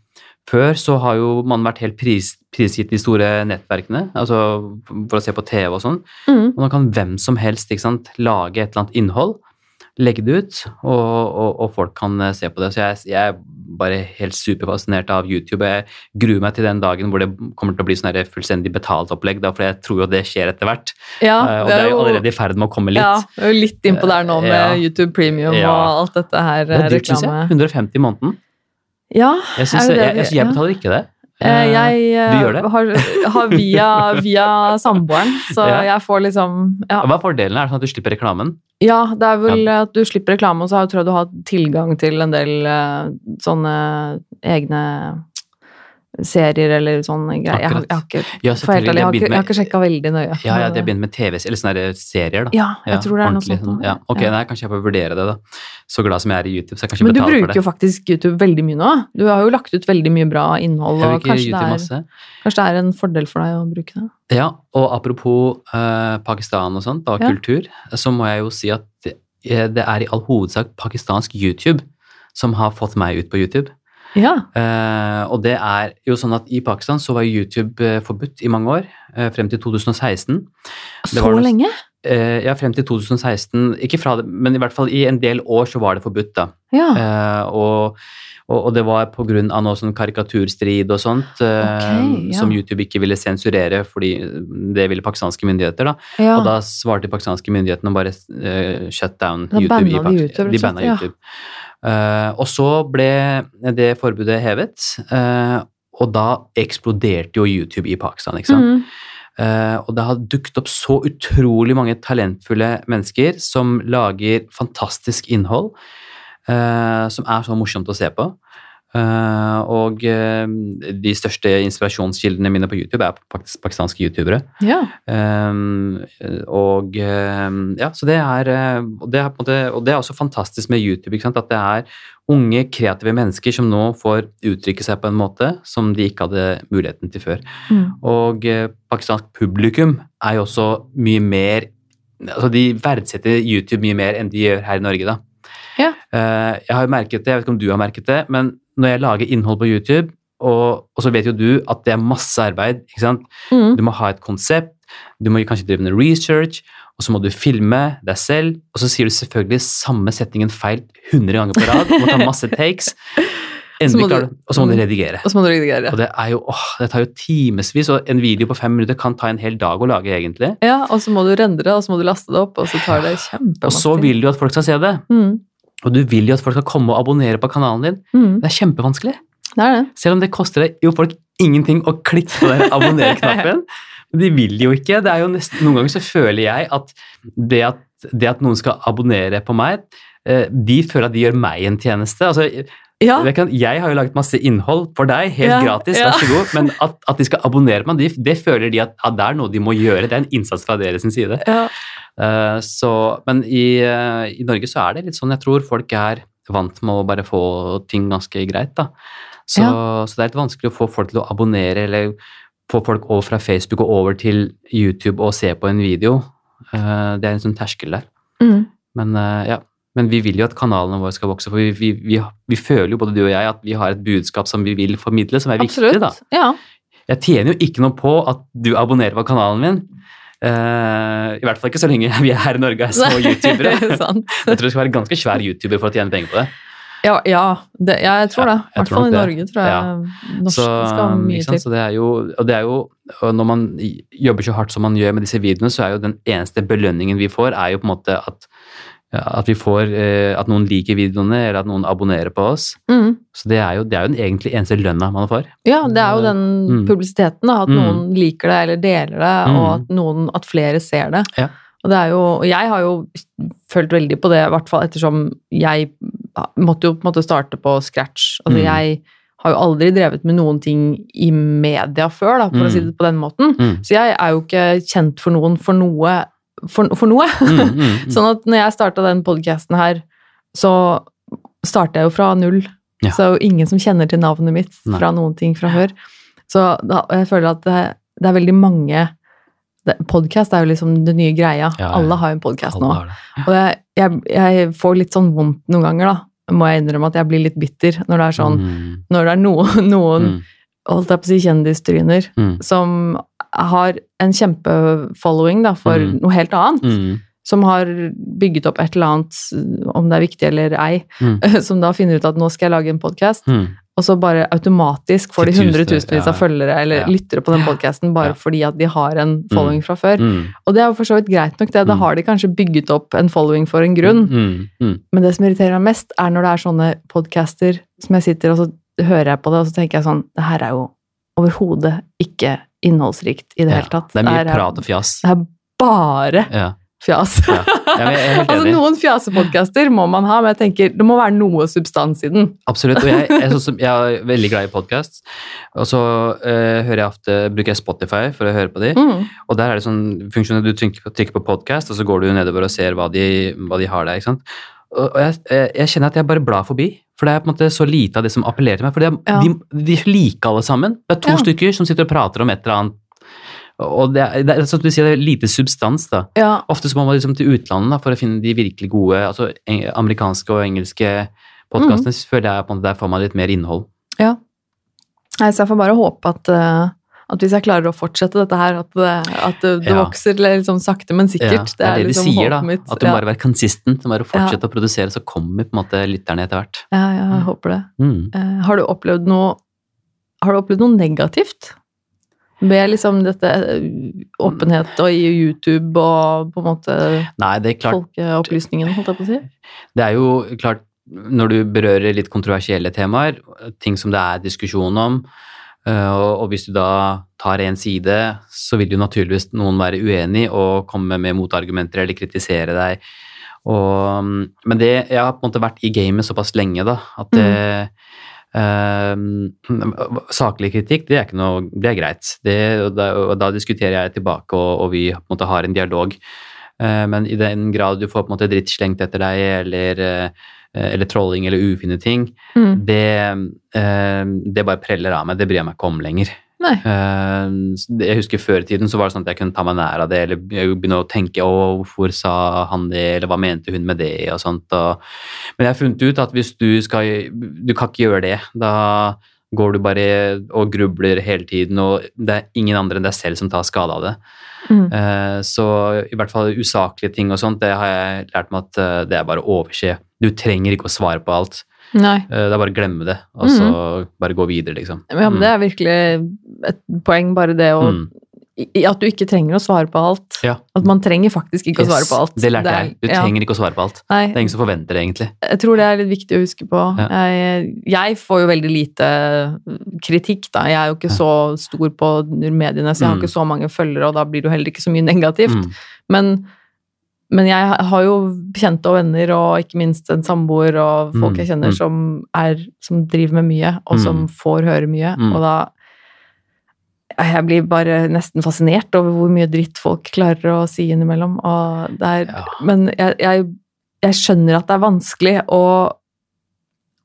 før så har jo man vært helt pris, prisgitt de store nettverkene, altså for å se på TV og sånn. Mm. Og nå kan hvem som helst ikke sant, lage et eller annet innhold, legge det ut, og, og, og folk kan eh, se på det. Så jeg, jeg er bare helt superfascinert av YouTube. Jeg gruer meg til den dagen hvor det kommer til å bli sånn fullstendig betalt opplegg, da, for jeg tror jo det skjer etter hvert. Ja, Eh, og det er jo allerede i ferd med å komme litt. Ja, vi er jo litt innpå der nå med Ja. YouTube Premium Ja. og alt dette her. Det er dyrt, syns jeg. 150 i måneden. Ja, Jeg, synes, det det jeg, jeg, jeg betaler ikke det. eh, jeg eh, har, har via, via samboeren, så jeg får liksom ja. Hva er fordelen? Er det sånn at du slipper reklamen? Ja, det er vel at du slipper reklame, og så tror jeg du har tilgang til en del eh, sånne egne serier eller sånne greier. Jeg, har- jeg har ikke, Ja, for jeg har ikke, jeg har ikke sjekka veldig nøye. Ja, ja, de har begynt med TV, eller sånne serier, da. Ja, jeg tror det er noe sånt. sånn, Ja. Ok, Ja. nei, kanskje jeg får vurdere det, da. Så glad som jeg er i YouTube, så jeg kanskje Men du bruker jo faktisk YouTube veldig mye nå. Du har jo lagt ut veldig mye bra innhold, og kanskje det, er, kanskje det er en fordel for deg å bruke det. Ja, og apropos eh, Pakistan og sånt, Ja. kultur, så må jeg jo si at det, det er i all hovedsak pakistansk YouTube som har fått meg ut på YouTube. Ja. Eh, og det er jo sånn at i Pakistan så var YouTube eh, forbudt i mange år, eh, frem til 2016. Så noe- lenge? Eh, ja, frem til 2016, ikke fra det, men i hvert fall i en del år så var det forbudt, da. Ja. Eh, og, og, og det var på grunn av noe sånn karikaturstrid og sånt, eh, Ok, ja. som YouTube ikke ville sensurere, fordi det ville pakistanske myndigheter, da. ja. Og da svarte pakistanske myndighetene bare shut down Da i YouTube, De banna. YouTube. Eh, og så ble det forbudet hevet, eh, og da eksploderte jo YouTube i Pakistan, ikke sant. Mm. Uh, og det har dukket opp så utrolig mange talentfulle mennesker som lager fantastisk innhold, uh, som er så morsomt å se på. Eh, og uh, de største inspirasjonskildene mine på YouTube er faktisk pakistanske youtubere. ja. Um, og um, ja, så det er, uh, det er måte, og det er også fantastisk med YouTube, at det er unge, kreative mennesker som nå får uttrykke seg på en måte som de ikke hadde muligheten til før. Mm. Og uh, pakistansk publikum er jo også mye mer altså De verdsetter YouTube mye mer enn de gjør her i Norge, da. Ja. Uh, jeg har jo merket det, jeg vet ikke om du har merket det, men når jeg lager innhold på YouTube, og, og så vet jo du at det er masse arbeid, ikke sant. Mm. Du må ha et konsept, du må kanskje drive med research, og så må du filme deg selv, og så sier du selvfølgelig samme setningen feil 100 ganger på rad, du må ta masse takes, endelig du, og så må du Mm. redigere. Og så må du redigere. Og det er jo, åh, det tar jo timevis, og en video på fem minutter kan ta en hel dag å lage egentlig. Ja, og så må du rendre, og så må du laste det opp, og så tar det Og så vil du at folk skal se det, mm. Og du vil jo at folk skal komme og abonnere på kanalen din. Mm. Det er kjempevanskelig. Det er det. Selv om det koster deg jo folk ingenting å klikke på den abonner-knappen. De vil jo ikke. Det er jo nesten, noen ganger så føler jeg at det at, det at noen skal abonnere på meg, eh, de føler at de gjør meg en tjeneste. Altså, Ja. jeg, har jo laget masse innhold for deg, helt Ja, gratis, vær så god, men at, at de skal abonnere meg, det, det føler de at, at det er noe de må gjøre. Det er en innsats fra deres side. ja. Uh, så, men i, uh, i Norge så er det litt sånn, jeg tror folk er vant med å bare få ting ganske greit, da. Så, så det er litt vanskelig å få folk til å abonnere, eller få folk over fra Facebook og over til YouTube og se på en video. Uh, det er en sånn terskel der. Mm. Men ja, men vi vil jo at kanalene våre skal vokse, for vi, vi, vi, vi føler jo både du og jeg at vi har et budskap som vi vil formidle, som er viktig, da. Ja. Jeg tjener jo ikke noe på at du abonnerer på kanalen min. Uh, I hvert fall ikke så lenge vi er her i Norge er små youtubere. Jeg tror du skal være ganske svær youtuber for å tjene penger på det. Ja, ja det, ja, jeg tror det. I hvert fall i. Norge, tror jeg. Norsk Så, skal mye ikke sant, til. så det er jo, og det er jo Når man jobber så hardt som man gjør med disse videoene, så er jo den eneste belønningen vi får, er jo på en måte at, at vi får eh, at noen liker videoene, eller at noen abonnerer på oss. Mm. Så det er jo, det er jo den egentlig eneste lønna man får. Ja, det er jo den Mm. publisiteten, da, at Mm. noen liker det eller deler det, og Mm. at, noen, at flere ser det. Ja. Og det er jo, og jeg har jo følt veldig på det, i hvert fall ettersom jeg måtte jo på en måte starte på scratch. Altså Mm. jeg har jo aldri drevet med noen ting i media før, da, for Mm. å si det på den måten. Mm. Så jeg er jo ikke kjent for noen for noe. For, for noe. Mm, mm, mm. Sånn at når jeg starta den podkasten her, så starta jeg jo fra null. Ja. Så det er jo ingen som kjenner til navnet mitt Nei. fra noen ting fra før. Så da, jeg føler at det, det er veldig mange Podkast er jo liksom det nye greia. Ja, ja. Alle har jo en podkast nå. Og jeg, jeg, jeg får litt sånn vondt noen ganger, da. Må jeg innrømme at jeg blir litt bitter når det er sånn Mm, Når det er noen, noen mm, holdt jeg på å si kjendistryner, mm, som har en kjempefollowing da, for Mm. noe helt annet mm, som har bygget opp et eller annet, om det er viktig eller ei, Mm. som da finner ut at nå skal jeg lage en podkast, mm. og så bare automatisk får de hundretusenvis ja. av følgere eller Ja. lyttere på den podkasten bare Ja. fordi at de har en following fra før. Mm, Og det er jo for så vidt greit nok, det. Da Mm. har de kanskje bygget opp en following for en grunn. mm, mm. Men det som irriterer meg mest, er når det er sånne podcaster som jeg sitter og så hører jeg på det, og så tenker jeg sånn Det her er jo overhodet ikke innholdsrikt i det Ja, hele tatt. Det er mye her prat og fjas. det er bare Ja. fjas. Ja, jeg er altså, noen fjasepodkaster må man ha, men jeg tenker det må være noe substans i den. Absolutt. Og jeg, jeg, er sånn jeg er veldig glad i podkast. Og så uh, hører jeg ofte, bruker jeg Spotify for å høre på de. Mm. Og der er det sånn funksjon at du trykker, trykker på podkast, og så går du nedover og ser hva de, hva de har der. ikke sant? Og jeg, jeg, jeg kjenner at jeg bare blar forbi. For det er på en måte så lite av det som appellerer til meg. For det er, Ja. de, de liker alle sammen. Det er to Ja. stykker som sitter og prater om et eller annet. Og det er, det er som du sier, det er lite substans, da. Ja, Ofte så må man liksom til utlandet da, for å finne de virkelig gode altså amerikanske og engelske podkastene. Føler jeg på en måte Der får man litt mer innhold. ja. Så jeg får bare håpe at, eh, at hvis jeg klarer å fortsette dette her, at det, at det, det Ja. vokser liksom sakte, men Ja, sikkert. det er det de liksom sier, da. mitt. At du ja. bare være consistent, du bare fortsette å produsere, så kommer på en måte lytterne etter hvert. ja, jeg jeg håper det. Mm. Uh, har du opplevd noe Har du opplevd noe negativt? Med liksom dette eh, åpenhet og i YouTube og på en måte Nei, det er klart folkeopplysningen, holdt jeg på å si? Det er jo klart, når du berører litt kontroversielle temaer, ting som det er diskusjon om, og og hvis du da tar en side, så vil jo naturligvis noen være uenig og komme med motargumenter eller kritisere deg. Og, men det, jeg har på en måte vært i gamet såpass lenge da, at det, øh, saklig kritikk, det er ikke noe, det er greit. Det, og, da, og da diskuterer jeg tilbake, og, og vi på en måte har en dialog. Eh, Men i den grad du får på en måte dritt slengt etter deg, eller, eh, eller trolling eller ufine ting, Mm. det, eh, det bare preller av meg. Det bryr jeg meg ikke om lenger. Nei. Eh, Jeg husker Før i tiden så var det sånn at jeg kunne ta meg nær av det, eller begynne å tenke å, hvorfor sa han det, eller hva mente hun med det, og sånt. Og, men jeg har funnet ut at hvis du skal Du kan ikke gjøre det. Da går du bare og grubler hele tiden, og det er ingen andre enn deg selv som tar skade av det. Mm. Eh, Så i hvert fall usaklige ting og sånt, det har jeg lært meg at eh, det er bare å overse. Du trenger ikke å svare på alt. Nei. Eh, Det er bare å glemme det, og så bare gå videre, liksom. Ja, men det er virkelig et poeng, bare det å Mm. At du ikke trenger å svare på alt. Ja. At man trenger faktisk ikke å svare på alt. Det lærte er- jeg. Du ja. trenger ikke å svare på alt. Nei, Det er ingen som forventer det, egentlig. jeg tror det er litt viktig å huske på. Ja. Jeg, jeg får jo veldig lite kritikk, da. Jeg er jo ikke så stor på mediene, så jeg har Mm. ikke så mange følgere, og da blir det jo heller ikke så mye negativt. Mm. Men, men jeg har jo bekjente og venner, og ikke minst en samboer og folk Mm, jeg kjenner mm. som, er, som driver med mye, og som Mm. får høre mye. Og da Jeg blir bare nesten fascinert over hvor mye dritt folk klarer å si innimellom. Er, Ja. Men jeg, jeg, jeg skjønner at det er vanskelig å,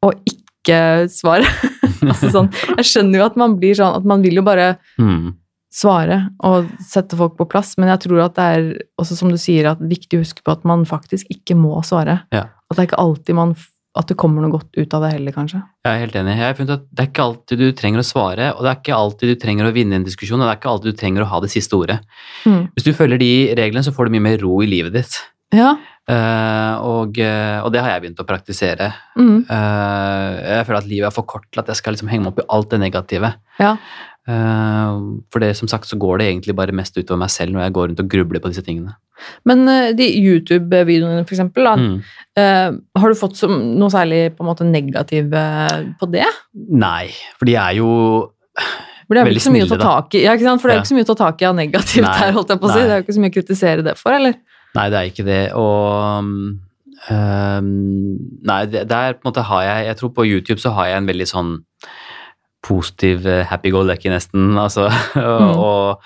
å ikke svare. altså sånn, jeg skjønner jo at man blir sånn at man vil jo bare Mm. Svare og sette folk på plass, men jeg tror at det er også som du sier, at det er viktig å huske på at man faktisk ikke må svare. Ja. At det er ikke alltid man at det kommer noe godt ut av det heller, kanskje. Jeg er helt enig. Jeg har funnet at Det er ikke alltid du trenger å svare, og det er ikke alltid du trenger å vinne en diskusjon, og det er ikke alltid du trenger å ha det siste ordet. Mm. Hvis du følger de reglene, så får du mye mer ro i livet ditt. Ja. Eh, og, eh, og det har jeg begynt å praktisere. Mm. Uh, jeg føler at livet er for kort til at jeg skal liksom henge meg opp i alt det negative. ja. Uh, for det, som sagt, så går det egentlig bare mest utover meg selv når jeg går rundt og grubler på disse tingene. Men de YouTube-videoene, for eksempel, da, Mm. har du fått som, noe særlig på en måte negativ på det? Nei, for de er jo For det er vel Veldig ikke så mye å ta tak i ja? For det er jo Ja. ikke så mye å ta tak i av negativt Nei, her, holdt jeg på å si. Det er jo ikke så mye å kritisere det for, eller? Nei, det er ikke det. Og um, Nei, det, der på en måte har jeg Jeg tror på YouTube så har jeg en veldig sånn positiv eh, happy-go-lucky, nesten. Altså, Mm. og,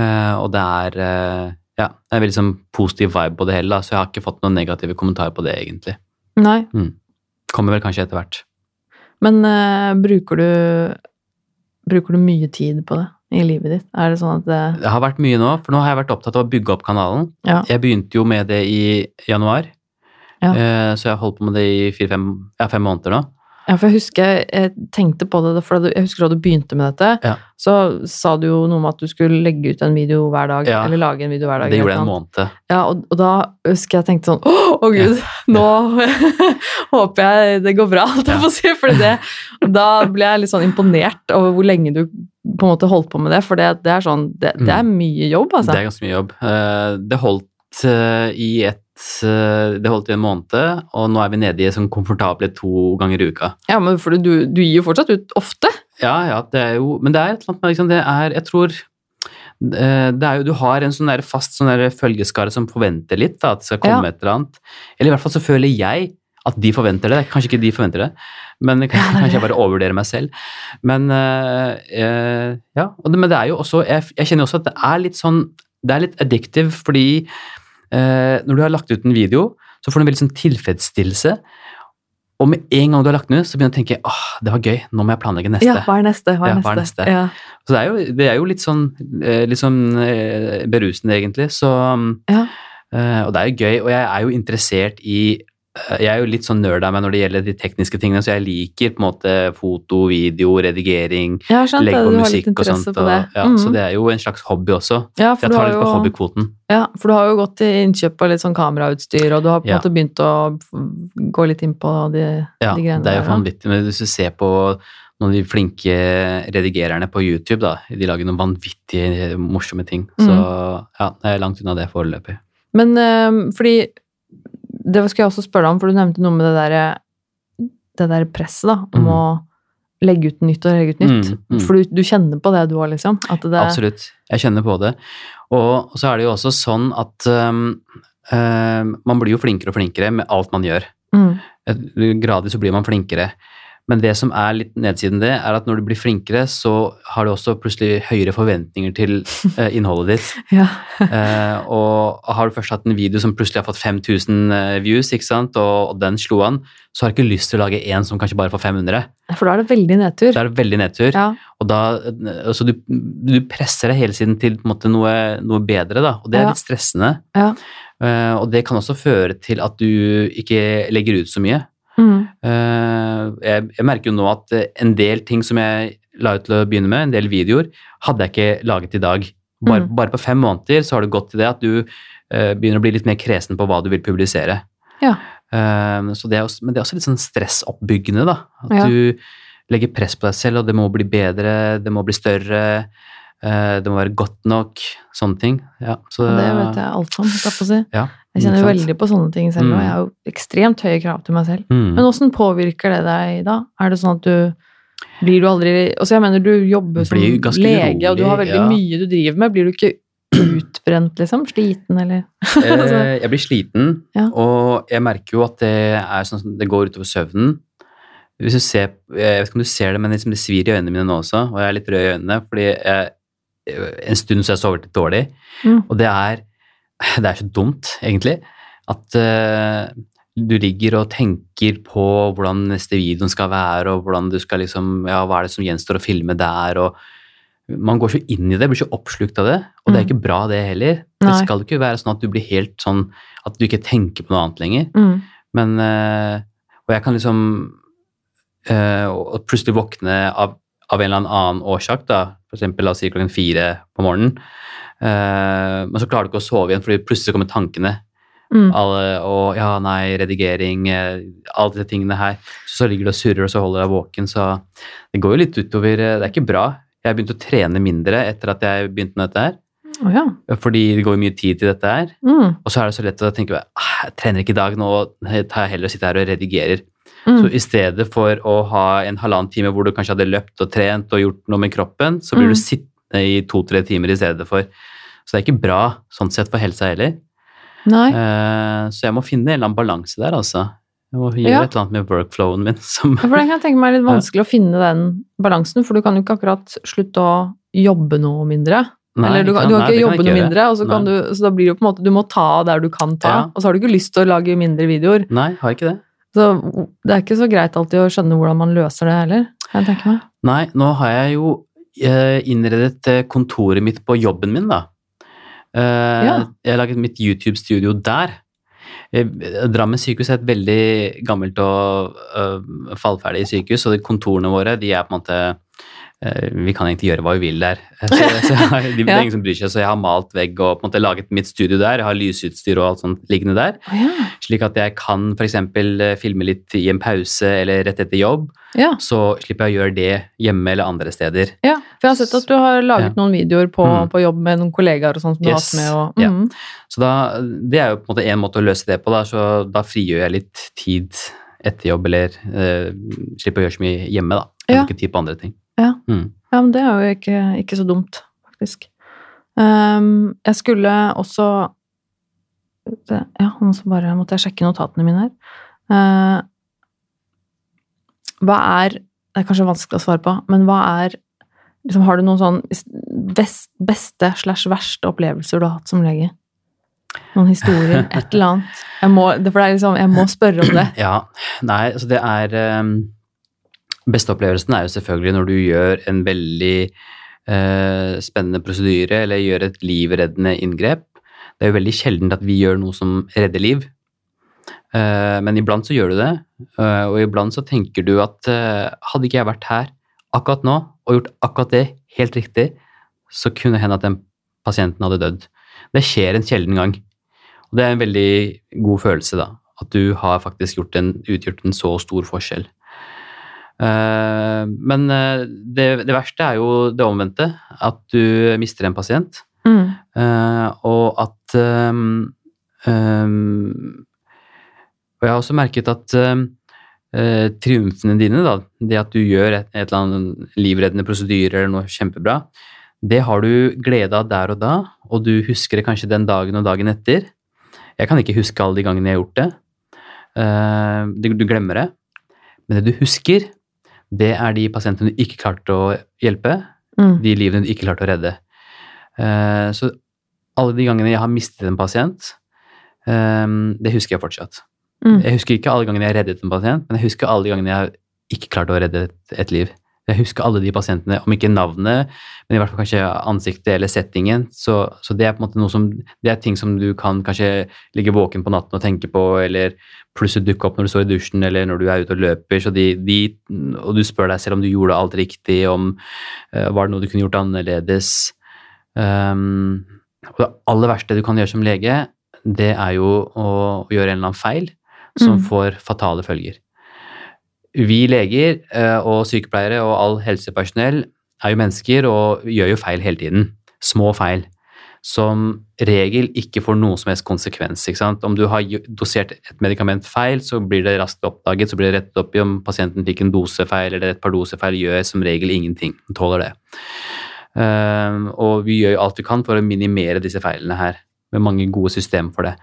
eh, og det er eh, Ja, det er en veldig sånn positiv vibe på det hele, da, så jeg har ikke fått noen negative kommentarer på det, egentlig. Nei. Kommer vel kanskje etter hvert. Men uh, bruker du Bruker du mye tid på det i livet ditt? Er det sånn at det Det har vært mye nå, for nå har jeg vært opptatt av å bygge opp kanalen. Ja. Jeg begynte jo med det i januar, Ja. eh, så jeg har holdt på med det i fire-fem ja, fem måneder nå. Ja, for jeg husker jeg tenkte på det, for jeg husker da du begynte med dette, Ja. så sa du jo noe om at du skulle legge ut en video hver dag, Ja. eller lage en video hver dag. Det gjorde jeg en måned. Ja, og, og da husker jeg tenkte sånn, å, å gud, nå håper jeg det går bra, alt jeg Ja. får si, for det, da ble jeg litt sånn imponert over hvor lenge du på en måte holdt på med det, for det, det er sånn, det, det er mye jobb, altså. Mm. Det er ganske mye jobb. Eh, Det holdt eh, i et Det holdt i en måned, og nå er vi nede i sånn komfortable to ganger i uka. Ja, men du, du gir jo fortsatt ut ofte. Ja, ja, det er jo Men det er et eller annet med liksom, det er Jeg tror eh, det er jo, Du har en sånn der fast sånn der følgeskare som forventer litt da, at det skal komme et eller annet. Eller i hvert fall så føler jeg at de forventer det. Kanskje ikke de forventer det, men kanskje jeg bare overvurderer meg selv. Men eh, eh, ja, men det er jo også jeg, jeg kjenner også at det er litt sånn Det er litt addictive fordi eh, når du har lagt ut en video, så får du en veldig sånn tilfredsstillelse. Og med en gang du har lagt den ut, så begynner du å tenke åh, det var gøy, nå må jeg planlegge neste. Ja, hva er neste? Hva er Ja, hva er neste? Ja. Så det er jo, det er jo litt sånn, eh, litt sånn eh, berusende, egentlig. Så, Ja. eh, og det er jo gøy, og jeg er jo interessert i eh, Jeg er jo litt sånn nerd av meg når det gjelder de tekniske tingene, så jeg liker på en måte foto, video, redigering, har legge på musikk og sånt. Og, ja, Mhm. Så det er jo en slags hobby også. ja, jeg tar litt på jo, hobbykvoten. ja, for du har jo gått til innkjøp av litt sånn kamerautstyr, og du har på en Ja. måte begynt å gå litt inn på de, Ja, de greiene det er jo vanvittig. Men hvis du ser på noen av de flinke redigererne på YouTube, da, de lager noen vanvittige morsomme ting. Så mm. ja, jeg er langt unna det foreløpig. Men øh, fordi Det skal jeg også spørre deg om, for du nevnte noe med det der, det der presset da, om mm. å legge ut nytt og legge ut nytt. Mm, mm. For du, du kjenner på det du òg, liksom? At det, Absolutt. Jeg kjenner på det. Og så er det jo også sånn at um, uh, man blir jo flinkere og flinkere med alt man gjør. Mm, Gradvis så blir man flinkere. Men det som er litt nedsiden det, er at når du blir flinkere, så har du også plutselig høyere forventninger til eh, innholdet ditt. ja. Eh, og har du først hatt en video som plutselig har fått 5000 eh, views, ikke sant, og, og den slo an, så har du ikke lyst til å lage en som kanskje bare får 500. For da er det veldig nedtur. Da er det veldig nedtur. Ja. Og da, altså du, du presser deg hele tiden til måte, noe, noe bedre, da, og det er Ja. litt stressende. Ja. Eh, og det kan også føre til at du ikke legger ut så mye. Mm, Eh, jeg, jeg merker jo nå at eh, en del ting som jeg la ut til å begynne med, en del videoer, hadde jeg ikke laget i dag. Bare, Mm. bare på fem måneder så har det gått til det at du eh, begynner å bli litt mer kresen på hva du vil publisere. Ja. Så det også, men det er også litt sånn stressoppbyggende, da. At Ja. du legger press på deg selv, og det må bli bedre, det må bli større, det må være godt nok, sånne ting. Ja, så, det vet jeg alt om, skal jeg på å si. Ja, Jeg kjenner veldig på sånne ting selv, og Mm. jeg har jo ekstremt høye krav til meg selv. Mm. Men åssen påvirker det deg da? Er det sånn at du Blir du aldri Altså, jeg mener, du jobber som lege, lege, og du har veldig ja. mye du driver med. Blir du ikke utbrent, liksom? Sliten, eller Eh, jeg blir sliten, Ja. og jeg merker jo at det er sånn det går utover søvnen. Hvis du ser, jeg vet ikke om du ser det, men liksom det svir i øynene mine nå også, og jeg er litt rød i øynene, fordi jeg, en stund så har jeg sovet litt dårlig, Mm. og det er, det er så dumt, egentlig, at uh, du ligger og tenker på hvordan neste videoen skal være, og hvordan du skal liksom, ja, hva er det som gjenstår å filme der, og man går så inn i det, blir så oppslukt av det, og det er Mm. ikke bra det heller. Det skal ikke være sånn at du blir helt sånn at du ikke tenker på noe annet lenger. mm. Men eh, Og jeg kan liksom eh, og plutselig våkne av, av en eller annen årsak, da. For eksempel la oss si klokken fire på morgenen. Eh, men så klarer du ikke å sove igjen, fordi plutselig kommer tankene. Mm. Alle, og ja, nei, redigering, eh, alle disse tingene her. Så, ligger du og surrer, og så holder deg våken. Så det går jo litt utover. eh, Det er ikke bra. Jeg har begynt å trene mindre etter at jeg begynte med dette her. Oh, ja. Fordi det går mye tid til dette her. Mm. Og så er det så lett å tenke «Ah, jeg trener ikke i dag, nå tar jeg heller og sitter her og redigerer. Mm. Så i stedet for å ha en halvannen time hvor du kanskje hadde løpt og trent og gjort noe med kroppen, så blir Mm. du sittende i to-tre timer i stedet for. Så det er ikke bra sånn sett for helsa heller. Nei. Eh, så jeg må finne en eller annen balanse der, altså. Jeg må gjøre Ja. et eller annet med workflowen min som Ja, For den kan jeg tenke meg er litt vanskelig å finne den balansen, for du kan jo ikke akkurat slutte å jobbe noe mindre. Nei, Eller du, kan, du kan Nei, ikke det jobbe jeg noe gjøre. mindre, så, kan du, så da blir det jo på en måte Du må ta der du kan ta, Ja. og så har du ikke lyst til å lage mindre videoer. Nei, har ikke det. Så det er ikke så greit alltid å skjønne hvordan man løser det heller, kan jeg tenke meg. Nei, nå har jeg jo innredet eh, kontoret mitt på jobben min, da. Eh, Ja. Jeg har laget mitt YouTube-studio der. Eh, Drammen sykehus er et veldig gammelt og uh, fallferdig sykehus, og de kontorene våre de er på en måte eh, vi kan egentlig gjøre hva vi vil der. Så, så har- de, det er ingen som bryr seg, så jeg har malt vegg og på en måte laget mitt studio der. Jeg har lysutstyr og alt sånt liggende der. Oh, ja. Slik at jeg kan f.eks. filme litt i en pause eller rett etter jobb. ja. Så slipper jeg å gjøre det hjemme eller andre steder. Ja, for jeg har sett at du har laget Ja. noen videoer på, Mm. på jobb med noen kollegaer og sånn som du har hatt med. Og, Ja. mm. Så da, det er jo på en måte en måte å løse det på, da, så da frigjør jeg litt tid etter jobb, eller eh, slipper å gjøre så mye hjemme, da. Jeg Ja. Ikke tid på andre ting. Ja. Mm. ja, men det er jo ikke, ikke så dumt, faktisk. Um, jeg skulle også det, Ja, nå bare måtte jeg sjekke notatene mine her. Uh, hva er Det er kanskje vanskelig å svare på, men hva er liksom, Har du noen sånn best, beste slash verste opplevelser du har hatt som lege? Noen historier? Et eller annet? Jeg må, for det er liksom, jeg må spørre om det. Ja, nei, altså det er um, Beste opplevelsen er jo selvfølgelig når du gjør en veldig eh, spennende prosedyre eller gjør et livreddende inngrep. Det er jo veldig sjelden at vi gjør noe som redder liv. Eh, men iblant så gjør du det, uh, og iblant så tenker du at hadde ikke jeg vært her akkurat nå og gjort akkurat det helt riktig, så kunne det hende at den pasienten hadde dødd. Det skjer en sjelden gang. Og det er en veldig god følelse, da. At du har faktisk en, utgjort en så stor forskjell. Uh, men uh, det, det, verste er jo det omvendte. At du mister en pasient. Mm. Uh, og at um, um, Og jeg har også merket at um, triumfene dine, da, det at du gjør et, et eller annet livreddende prosedyre eller noe kjempebra, det har du glede av der og da, og du husker det kanskje den dagen og dagen etter. Jeg kan ikke huske alle de gangene jeg har gjort det. Uh, du glemmer det. Men det du husker, det er de pasientene du ikke klarte å hjelpe. Mm. De livene du ikke klarte å redde. Uh, så alle de gangene jeg har mistet en pasient, um, det husker jeg fortsatt. Mm. Jeg husker ikke alle gangene jeg reddet en pasient, men jeg husker alle de gangene jeg ikke klarte å redde et, et liv. Jeg husker alle de pasientene, om ikke navnet, men i hvert fall kanskje ansiktet eller settingen. Så, så, det er på en måte noe som, det er ting som du kan kanskje ligge våken på natten og tenke på, eller plutselig dukke opp når du står i dusjen eller når du er ute og løper. Så de, de, og du spør deg selv om du gjorde alt riktig, om uh, var det noe du kunne gjort annerledes. Um, og det aller verste du kan gjøre som lege, det er jo å, å gjøre en eller annen feil som mm. får fatale følger vi leger eh, og sykepleiere og all helsepersonell er jo mennesker og gjør jo feil hele tiden. Små feil. Som regel ikke får noen som helst konsekvens. Om du har dosert et medikament feil, så blir det raskt oppdaget, så blir det rettet opp i om pasienten fikk en dosefeil eller et par dosefeil, gjør som regel ingenting. Tåler det. Uh, og vi gjør jo alt vi kan for å minimere disse feilene her, med mange gode system for det.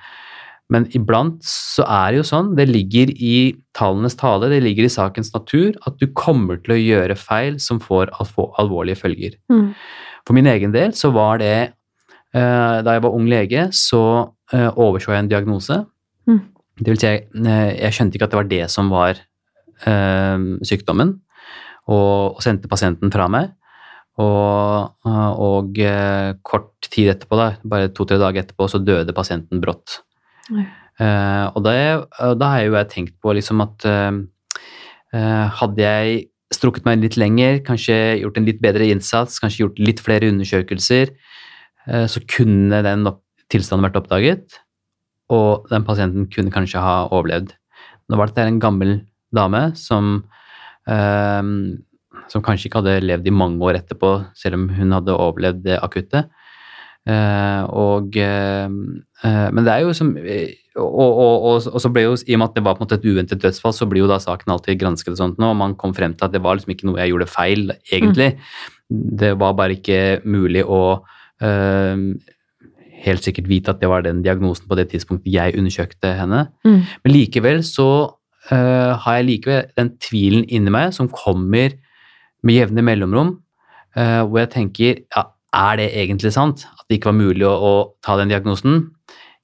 Men iblant så er det jo sånn, det ligger i tallenes tale, det ligger i sakens natur, at du kommer til å gjøre feil som får alvorlige følger. Mm. For min egen del så var det eh, Da jeg var ung lege, så eh, overså jeg en diagnose. Mm. Det vil si, eh, jeg skjønte ikke at det var det som var sykdommen, og, og sendte pasienten fra meg. Og, og, kort tid etterpå, da, bare to-tre dager etterpå, så døde pasienten brått. Uh, og da, da, har jo jeg tenkt på liksom at uh, hadde jeg strukket meg litt lenger, kanskje gjort en litt bedre innsats, kanskje gjort litt flere undersøkelser, uh, så kunne den tilstanden vært oppdaget, og den pasienten kunne kanskje ha overlevd. Nå var dette en gammel dame som, som kanskje ikke hadde levd i mange år etterpå, selv om hun hadde overlevd det akutte. Uh, og, uh, men det er jo som og, og, og, og, så ble jo, I og med at det var på en måte et uventet dødsfall, så blir jo da saken alltid gransket. og sånt nå, og Man kom frem til at det var liksom ikke noe jeg gjorde feil, egentlig. Mm. Det var bare ikke mulig å uh, helt sikkert vite at det var den diagnosen på det tidspunktet jeg undersøkte henne. Mm. Men likevel så har jeg likevel den tvilen inni meg som kommer med jevne mellomrom, hvor jeg tenker ja, er det egentlig sant det ikke var mulig å, å, ta den diagnosen?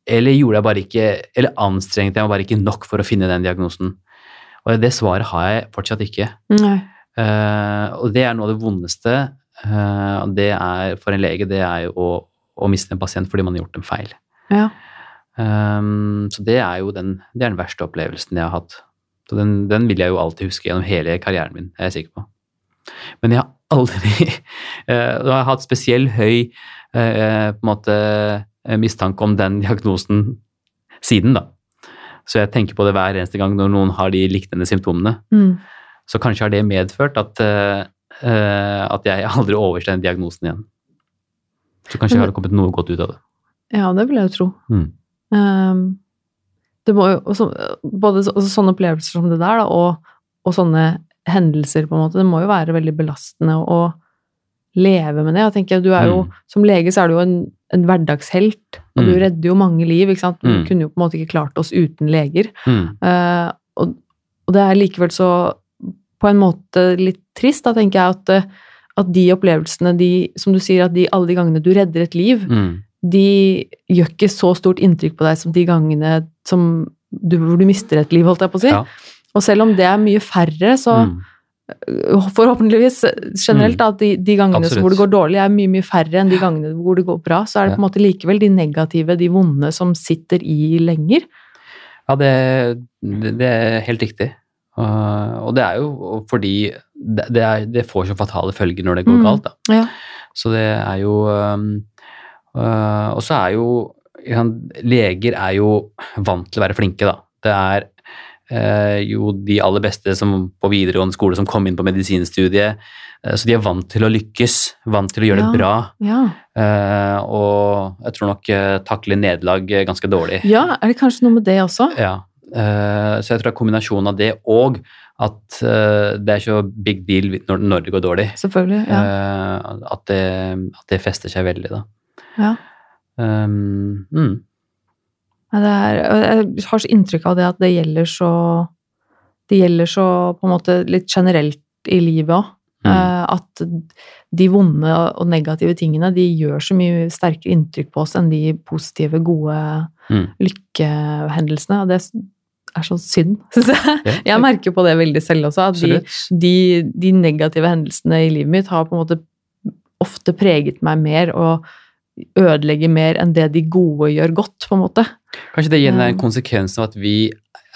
Eller gjorde jeg bare ikke, eller anstrengte jeg meg bare ikke nok for å finne den diagnosen? Og det svaret har jeg fortsatt ikke. Uh, og det er noe av det vondeste uh, det er for en lege, det er jo å, å, miste en pasient fordi man har gjort en feil. Ja. Um, så det er jo den, det er den verste opplevelsen jeg har hatt. Så den, den vil jeg jo alltid huske gjennom hele karrieren min, er jeg sikker på. Men jeg har aldri uh, Da har jeg hatt spesiell høy på en måte Eh, mistanke om den diagnosen siden, da. Så jeg tenker på det hver eneste gang når noen har de lignende symptomene. Mm. Så kanskje har det medført at, uh, at jeg aldri overser den diagnosen igjen. Så kanskje jeg har kommet noe godt ut av det. Ja, det vil jeg jo tro. Mm. Um, det må jo også, Både så, sånne opplevelser som det der, da, og, og, sånne hendelser, på en måte, det må jo være veldig belastende å leve med det. Jeg tenker, du er jo, Mm. Som lege så er du jo en, en hverdagshelt, og du Mm. redder jo mange liv. ikke sant? Vi Mm. kunne jo på en måte ikke klart oss uten leger. Eh, og, og det er likevel så på en måte litt trist, da tenker jeg at, eh, at de opplevelsene, de, som du sier, at de, alle de gangene du redder et liv, Mm. de gjør ikke så stort inntrykk på deg som de gangene som du, hvor du mister et liv, holdt jeg på å si. Ja. Og selv om det er mye færre, så. Forhåpentligvis generelt da, at de, de gangene Absolutt. hvor det går dårlig, er mye mye færre enn de gangene hvor det går bra, så er det på en måte likevel de negative, de vonde, som sitter i lenger. Ja, det, det, er helt riktig. Og det er jo fordi det, er, det får så fatale følger når det går Mm. galt. Da. Ja. Så det er jo um, uh, Og så er jo Leger er jo vant til å være flinke, da. Det er jo de aller beste som på videregående skole som kom inn på medisinstudiet. uh, så de er vant til å lykkes, vant til å gjøre Ja. det bra. Ja. uh, og jeg tror nok takler nederlag ganske dårlig. ja, er det kanskje noe med det også? Ja, eh, så jeg tror det er kombinasjonen av det og at eh, det er så big deal når, det går dårlig. Selvfølgelig. Ja. Eh, at, det, at det fester seg veldig, da. ja. Um, mm, er, jeg har så inntrykk av det at det gjelder så Det gjelder så på en måte litt generelt i livet òg. mm, At de vonde og negative tingene de gjør så mye sterkere inntrykk på oss enn de positive, gode mm. lykkehendelsene. Og det er så synd, syns jeg. Ja, Jeg merker på det veldig selv også. At de, de, de negative hendelsene i livet mitt har på en måte ofte preget meg mer og ødelegger mer enn det de gode gjør godt, på en måte. Kanskje det igjen er en konsekvens av at vi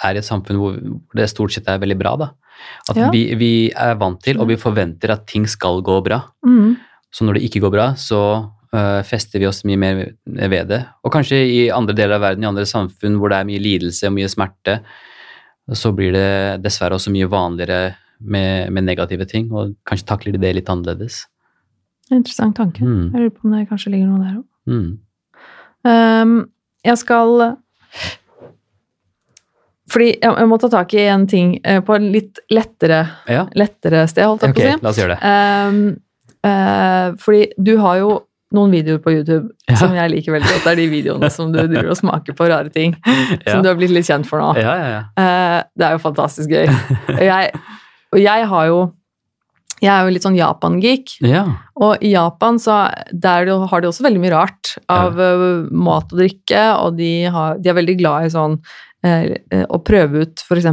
er i et samfunn hvor det stort sett er veldig bra. da. At Ja. vi, vi er vant til, og vi forventer at ting skal gå bra. Mm. Så når det ikke går bra, så uh, fester vi oss mye mer ved det. Og kanskje i andre deler av verden, i andre samfunn hvor det er mye lidelse og mye smerte, så blir det dessverre også mye vanligere med, med negative ting, og kanskje takler de det litt annerledes. Interessant tanke. Mm. Jeg lurer på om det kanskje ligger noe der òg. Mm. Um, jeg skal Fordi jeg, må ta tak i en ting eh, på en litt lettere, Ja, lettere sted, holdt jeg okay, på å si. la oss gjøre det. Um, uh, fordi du har jo noen videoer på YouTube Ja. som jeg liker veldig godt. Det er de videoene som du driver og smaker på rare ting. Ja. Som du har blitt litt kjent for nå. Ja, ja, ja. Eh, det er jo fantastisk gøy. Og jeg, og jeg har jo Jeg er jo litt sånn Japan-geek. Ja, Og i Japan så der har de også veldig mye rart av ja. mat og drikke, og de, har, de er veldig glad i sånn eh, å prøve ut f.eks.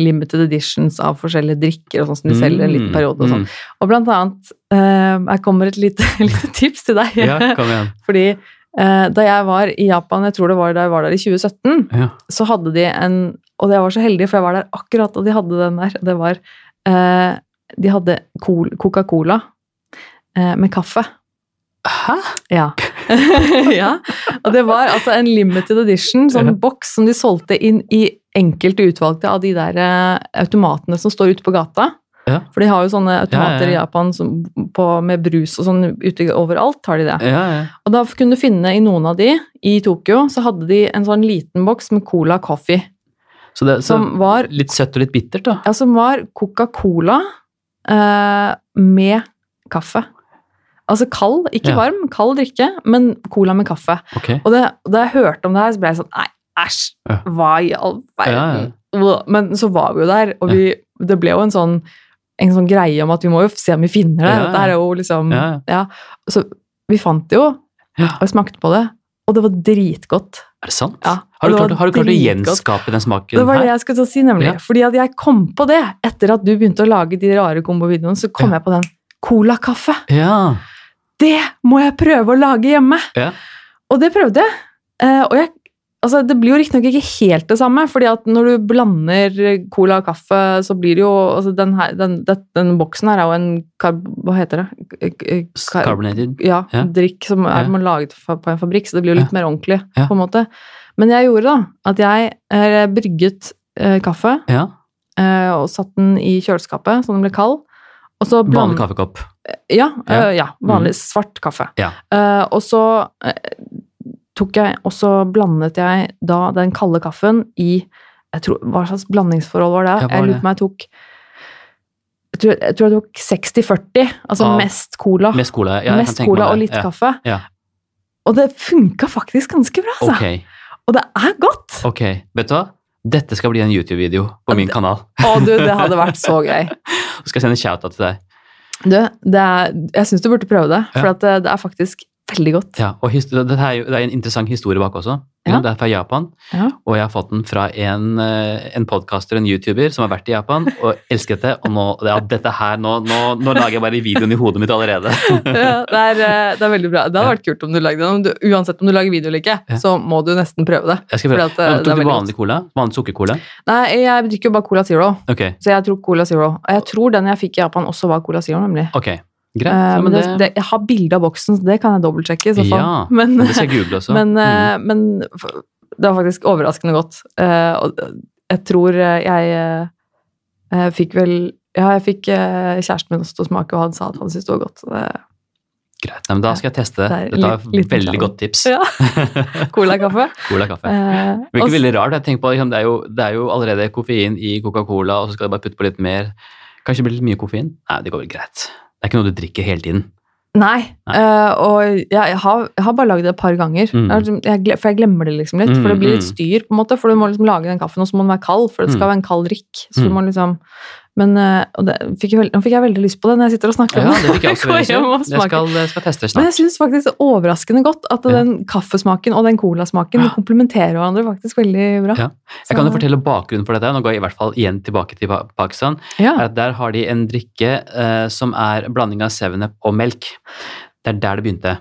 limited editions av forskjellige drikker og sånn som de selger en liten periode og sånn. Og blant annet eh, Her kommer et lite, lite tips til deg. Mm. Ja, kom igjen. Fordi eh, da jeg var i Japan, jeg tror det var da jeg var der i 2017, Ja. så hadde de en Og jeg var så heldig, for jeg var der akkurat da de hadde den der. Det var eh, De hadde Coca-Cola eh, med kaffe. Hæ? Ja. ja. Og det var altså en limited edition, sånn boks som de solgte inn i enkelte utvalgte av de der eh, automatene som står ute på gata. Ja. For de har jo sånne automater Ja, ja, i Japan som, på, med brus og sånn ute overalt. har de det. Ja, ja. Og da kunne du finne i noen av de i Tokyo, så hadde de en sånn liten boks med Cola Coffee. Så det så Som var- litt søtt og litt bittert, da. Ja, som var Coca-Cola eh, med kaffe. Altså kald, ikke Ja. varm, kald drikke, men cola med kaffe. Okay. Og det, da jeg hørte om det her, så ble jeg sånn Nei, æsj! Ja. Hva i all verden? Ja. Men så var vi jo der, og vi, det ble jo en sånn, en sånn greie om at vi må jo se om vi finner det. Dette er jo liksom Ja. Så vi fant det jo, og smakte på det, og det var dritgodt. Er det sant? Ja, Har, du klart, har du klart å gjenskape den smaken her? Det var det jeg skulle si, nemlig. Ja. Fordi at jeg kom på det etter at du begynte å lage de rare kombovideoene. Så kom Ja. jeg på den. Cola-kaffe! Ja. Det må jeg prøve å lage hjemme! Ja. Og det prøvde jeg. Eh, og jeg altså det blir jo riktignok ikke helt det samme, fordi at når du blander cola og kaffe, så blir det jo altså den, her, den, den, den boksen her er jo en karb... Hva heter det? Carbonated. ja, Ja. drikk som er Ja. laget på en fabrikk, så det blir jo litt mer ordentlig, på en måte. Men jeg gjorde da at jeg eh, brygget eh, kaffe Ja. eh, og satt den i kjøleskapet så den ble kald. Så Vanlig kaffekopp. Ja, Ja. eh, ja vanlig svart kaffe. Ja. Eh, og så eh, tok jeg, og så blandet jeg da den kalde kaffen i tror, Hva slags blandingsforhold var det? Ja, var jeg lurer på om jeg tok jeg tror, jeg tror jeg tok 60-40. Altså ah, mest cola. Mest cola, Ja, mest cola og litt ja. kaffe. Og det funka faktisk ganske bra, altså. Ok, Og det er godt! ok. Vet du hva? Dette skal bli en YouTube-video på min kanal. Å, du, det hadde vært så gøy. Så skal jeg sende shout-out til deg. Du, det er, jeg syns du burde prøve det, for Ja. det, det er faktisk veldig godt. Ja, og det, er jo, det er en interessant historie bak også. Ja. Det er fra Japan, Ja. og jeg har fått den fra en, eh, en podcaster, en YouTuber, som har vært i Japan og elsket det. Og nå, ja, dette her, nå, nå, nå lager jeg bare videoen i hodet mitt allerede. Ja, det, er, eh, det er veldig bra. Det hadde vært kult om du lagde den. Om du, uansett om du lager video eller ikke, så må du nesten prøve det. Jeg skal prøve. At, eh, er Tok du vanlig cola? Vanlig sukkercola? Nei, jeg drikker jo bare Cola Zero, Ok, så jeg tror Cola Zero. Og jeg tror den jeg fikk i Japan også var Cola Zero, nemlig. ok. Greit. Eh, Ja, men det, det, jeg har bilde av boksen, så det kan jeg dobbeltsjekke i så fall. Ja, men, men det skal jeg google også. men, Mm. eh, men det var faktisk overraskende godt. Eh, jeg tror jeg, jeg fikk vel Ja, jeg fikk kjæresten min også til å smake, og han sa at han syntes det var godt. Så det, Greit, Nei, men da skal jeg teste det. Det Dette er litt veldig godt tips. Ja. Cola-kaffe. Cola-kaffe. Eh, Det virker veldig rart. Jeg tenker på, liksom, det, er jo, det er jo allerede koffein i Coca-Cola, og så skal jeg bare putte på litt mer. Kanskje det blir litt mye koffein? Nei, det går vel greit. Det er ikke noe du drikker hele tiden. Nei, Nei. Uh, og jeg, jeg, har, jeg har bare lagd det et par ganger. Mm. Jeg, liksom- for jeg glemmer det liksom litt. For det blir litt Mm, mm. styr, på en måte, for du må liksom lage den kaffen, og så må den være kald, for det skal Mm. være en kald drikk. Så du Mm. må liksom men eh, det, fikk jeg Nå fikk jeg veldig lyst på det når jeg sitter og snakker Ja, om det fikk jeg også. Jeg skal, jeg skal teste Men jeg syns faktisk det er overraskende godt at Ja. den kaffesmaken og den colasmaken Ja. komplementerer hverandre faktisk veldig bra. Ja. Jeg kan jo fortelle bakgrunnen for dette. Nå går jeg i hvert fall igjen tilbake til Pakistan. Ja. er Der har de en drikke eh, som er blanding av 7up og melk. Det er der det begynte.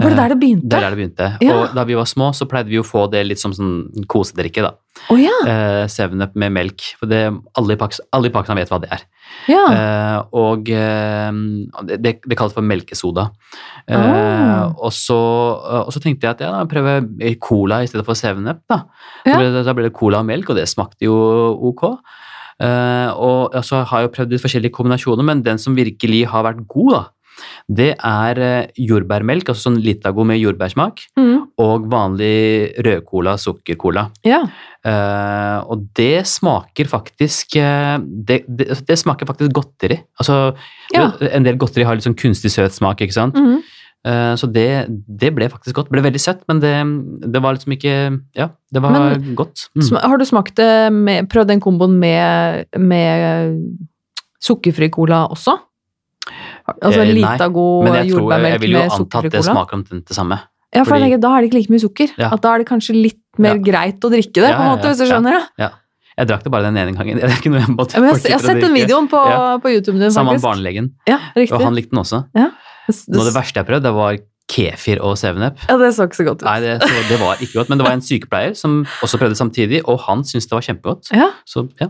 Var det der det Eh, begynte? Det er der det begynte. Ja. Og da vi var små, så pleide vi å få det litt som sånn kosedrikke. da. Oh, ja! Eh, 7up med melk. For det, alle, i Pakistan, alle i Pakistan vet hva det er. ja. Eh, og eh, det, det, kalles for melkesoda. Eh, Ah. og, så, og så tenkte jeg at ja, da prøver cola i stedet for 7up. Da. Da, ble det, da ble det cola og melk, og det smakte jo ok. Eh, og så så har jeg jo prøvd litt forskjellige kombinasjoner, men den som virkelig har vært god, da, det er eh, jordbærmelk, altså sånn Litago med jordbærsmak, Mm. og vanlig rødcola, sukkercola. ja. Uh, og det smaker faktisk eh, det, det, altså, det smaker faktisk godteri. Altså, Ja. En del godteri har litt sånn kunstig søt smak, ikke sant. Mm. Så det, det ble faktisk godt. Det ble veldig søtt, men det, det var liksom ikke Ja, det var Men- godt. Mm. Har du smakt det med Prøvd den komboen med, med sukkerfri cola også? Altså Eh, nei, Litago Men jeg, tror, jeg, vil jo med anta at det smaker omtrent det samme. Ja, for fordi- da er det ikke like mye sukker. Ja. At da er det kanskje litt mer Ja. greit å drikke det, på en måte, hvis du ja. skjønner det. Jeg drakk det bare den ene gangen. Jeg men jeg, jeg har sett den videoen på, på YouTube din, Sammen med barnelegen, Ja, og han likte den også. Ja. Noe av det verste jeg prøvde, det var kefir og 7up. ja, det så ikke så godt ut. Nei, det, så det var ikke godt, men det var en sykepleier som også prøvde samtidig, og han syntes det var kjempegodt. Ja, Så ja,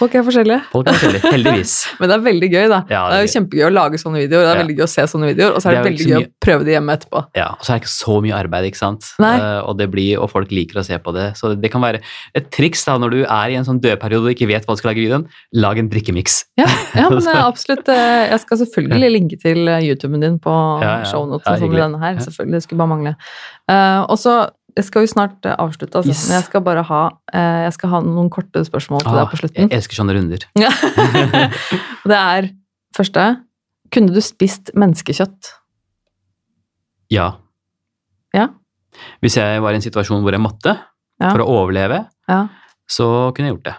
folk er forskjellige. folk er forskjellige, heldigvis. Men det er veldig gøy, da. Ja, det er jo kjempegøy å lage sånne videoer, det er Ja. veldig gøy å se sånne videoer, og så er det, Det er veldig gøy mye... å prøve det hjemme etterpå. Ja, og så er det ikke så mye arbeid, ikke sant? Eh, og, det blir, og folk liker å se på det. Så det kan være et triks da, når du er i en sånn dødperiode og ikke vet hva du skal lage i videoen. Lag en drikkemiks. Ja, ja men absolutt eh, Jeg skal selvfølgelig linke til eh, YouTuben din på Ja, shownotes Ja, som denne her. Selvfølgelig, det skulle bare mangle. Uh, og så jeg skal jo snart eh, avslutte, altså. Yes. men jeg skal bare ha, eh, jeg skal ha noen korte spørsmål til Ah, deg på slutten. jeg elsker sånne runder. Det er første Kunne du spist menneskekjøtt? Ja. Ja. Hvis jeg var i en situasjon hvor jeg måtte, Ja. for å overleve, Ja. så kunne jeg gjort det.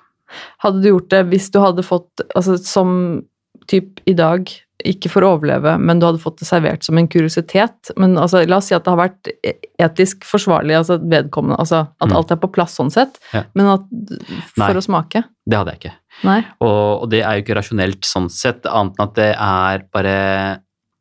Hadde du gjort det hvis du hadde fått Altså som typ i dag, ikke for å overleve, men du hadde fått det servert som en kuriositet. Men altså, la oss si at det har vært e- etisk forsvarlig, altså vedkommende, altså at Mm. alt er på plass sånn sett, Ja. men at Nei. for å smake. Det hadde jeg ikke. Nei. Og, og det er jo ikke rasjonelt sånn sett, annet enn at det er bare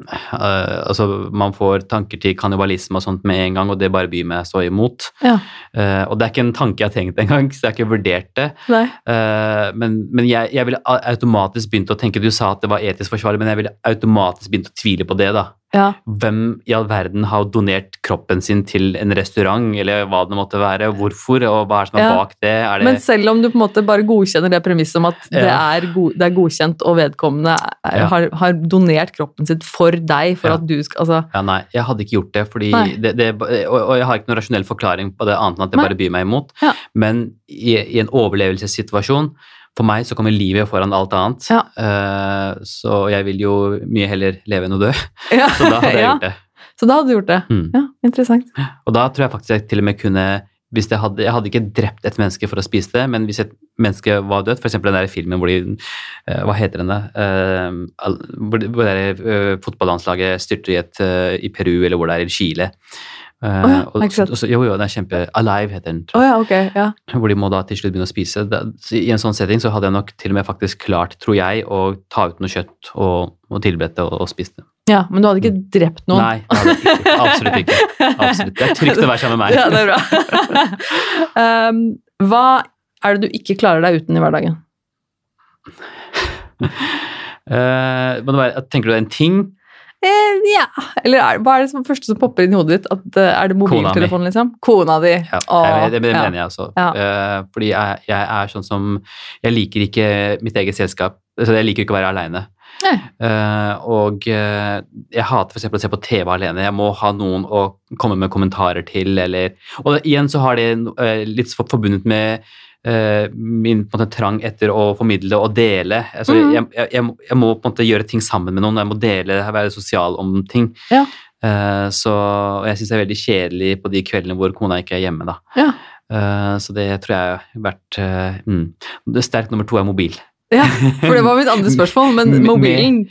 eh, altså Man får tanker til kannibalisme og sånt med en gang, og det bare byr meg så imot. Ja. Uh, og det er ikke en tanke jeg har tenkt engang, så jeg har ikke vurdert det. Eh, men men jeg, jeg ville automatisk begynt å tenke Du sa at det var etisk forsvarlig, men jeg ville automatisk begynt å tvile på det. da. Ja. Hvem i all verden har donert kroppen sin til en restaurant, eller hva det måtte være? Hvorfor, og hva er det som er Ja. bak det? Det Men selv om du på en måte bare godkjenner det premisset om at det, er det er godkjent, og vedkommende er, Ja. har, har donert kroppen sin for deg, for Ja. at du skal Altså, Ja, nei, jeg hadde ikke gjort det, det, det, og, og jeg har ikke noen rasjonell forklaring på det, annet enn at det Nei. bare byr meg imot. Ja. Men i, i en overlevelsessituasjon for meg så kommer livet foran alt annet. Ja. Uh, så jeg vil jo mye heller leve enn å dø. Ja. Så da hadde jeg gjort det. Så da hadde du gjort det. Mm. Ja, interessant. Og da tror jeg faktisk jeg til og med kunne hvis jeg hadde, jeg hadde ikke drept et menneske for å spise det, men hvis et menneske var dødt, f.eks. den der filmen hvor de eh, Hva heter den, da? Eh, hvor, det- der, fotballandslaget styrter i, et, i Peru, eller hvor det er i Chile. Eh, oh ja, og, og så, jo, jo, den er kjempe Alive heter den. Oh ja, okay, Ja. hvor de må da til slutt begynne å spise. Det, I en sånn setting så hadde jeg nok til og med faktisk klart, tror jeg, å ta ut noe kjøtt og, og tilberedt det og, og spist det. ja, Men du hadde ikke drept noen? Nei, hadde ikke. absolutt ikke. Absolutt. Det er trygt å være sammen med meg. Ja, det er bra. um, hva er det du ikke klarer deg uten i hverdagen? Uh, være, tenker du det er en ting? Eh, ja. Eller er, hva er det som første som popper inn i hodet ditt? At, eh, er det mobiltelefonen, liksom? Kona di. Ja, Åh, jeg, det, det ja. mener jeg også. Ja. Eh, fordi jeg, jeg er sånn som Jeg liker ikke mitt eget selskap. Så jeg liker ikke å være aleine. Og eh, jeg hater f.eks. å se på TV alene. Jeg må ha noen å komme med kommentarer til, eller Og igjen så har det litt forbundet med min på en måte, trang etter å formidle og dele. Altså, mm. jeg, jeg, jeg, må- jeg må på en måte gjøre ting sammen med noen. Jeg må dele, være sosial om ting. Ja. Uh, så og jeg syns det er veldig kjedelig på de kveldene hvor kona ikke er hjemme. da. Ja. Uh, så det tror jeg har vært uh, mm. Sterk nummer to er mobil. ja, for det var mitt andre spørsmål, men Med- mobilen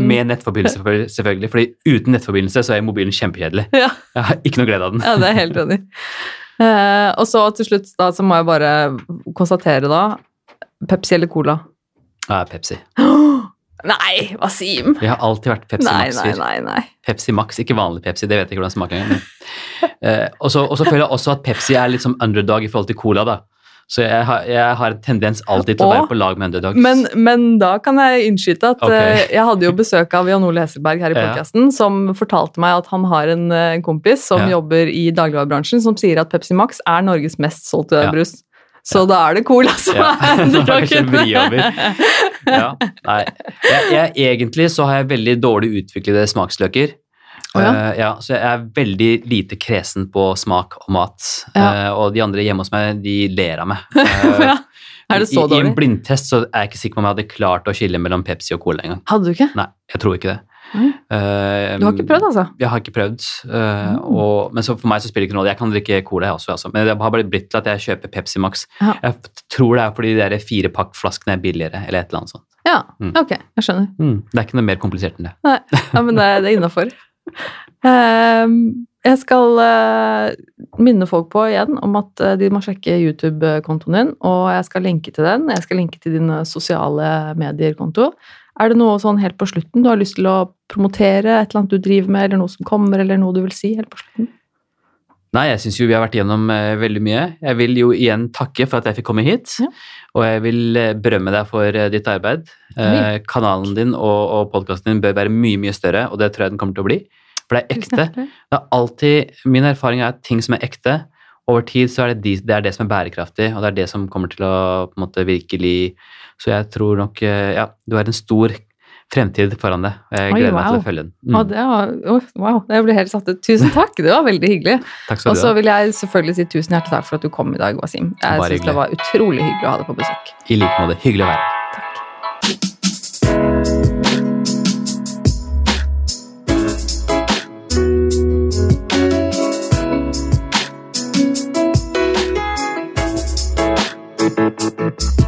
Den- med nettforbindelse, selvfølgelig- for fordi uten nettforbindelse så er mobilen kjempekjedelig. Ja. Jeg har ikke noe glede av den. Ja, det er helt enig. Eh, og så til slutt da, så må jeg bare konstatere da Pepsi eller Cola? Ja, Pepsi. Nei, Wasim! Jeg har alltid vært Pepsi Nei, nei, Max-fyr. nei. nei. Pepsi Max, ikke vanlig Pepsi, det vet jeg ikke hvordan smaker engang. Eh, og så føler jeg også at Pepsi er litt som underdog i forhold til Cola, da. Så jeg har, jeg har en tendens alltid til å være på lag med underdogs. Men, men da kan jeg innskyte at Ok. eh, jeg hadde jo besøk av Jan Ole Hesselberg her i Ja. som fortalte meg at han har en eh, kompis som Ja. jobber i dagligvarebransjen, som sier at Pepsi Max er Norges mest solgte Ja. brus. Så da er det Cola som Ja, er underdogen. ja, nei. Jeg, jeg, egentlig så har jeg veldig dårlig utviklede smaksløker. Å ja? Uh, ja, så jeg er veldig lite kresen på smak og mat. Ja. Uh, og de andre hjemme hos meg, de ler av meg. Uh, Ja. Er det så I, I en blindtest så er jeg ikke sikker på om jeg hadde klart å skille mellom Pepsi og Cola engang. Hadde du ikke? Nei, jeg tror ikke det. Mm. Eh, Du har ikke prøvd, altså? Jeg har ikke prøvd. eh, Mm. og, men så for meg så spiller det ikke noe rolle. Jeg kan drikke Cola, jeg også. Altså. Men det har bare blitt til at jeg kjøper Pepsi Max. Jeg tror det er fordi de firepakkflaskene er billigere, eller et eller annet sånt. Ja, Mm. ok, jeg skjønner. Mm, det er ikke noe mer komplisert enn det. Nei, ja, men det, er- det er innafor. jeg skal eh, minne folk på igjen om at eh, de må sjekke YouTube-kontoen din, og jeg skal linke til den. Jeg skal linke til din sosiale medier-konto. Er det noe sånn helt på slutten du har lyst til å promotere, et eller annet du driver med, eller noe som kommer, eller noe du vil si helt på slutten? Nei, jeg syns jo vi har vært igjennom eh, veldig mye. Jeg vil jo igjen takke for at jeg fikk komme hit. Ja. Og jeg vil eh, berømme deg for eh, ditt arbeid. Eh, kanalen din og, og podkasten din bør være mye, mye større, og det tror jeg den kommer til å bli. For det er ekte. Det er alltid, Min erfaring er at ting som er ekte, over tid så er det, de, det er det som er bærekraftig, og det er det som kommer til å på en måte virkelig Så jeg tror nok eh, Ja, du er en stor fremtid foran deg. og Jeg Oi, gleder meg til å følge den. Mm. Mm. det var, oh, wow, jeg ble helt satt ut. Tusen takk, det var veldig hyggelig. Og så vil jeg selvfølgelig si tusen hjertelig takk for at du kom i dag, Wasim. Jeg syns det var utrolig hyggelig å ha deg på besøk. I like måte. Hyggelig å være her. Moderne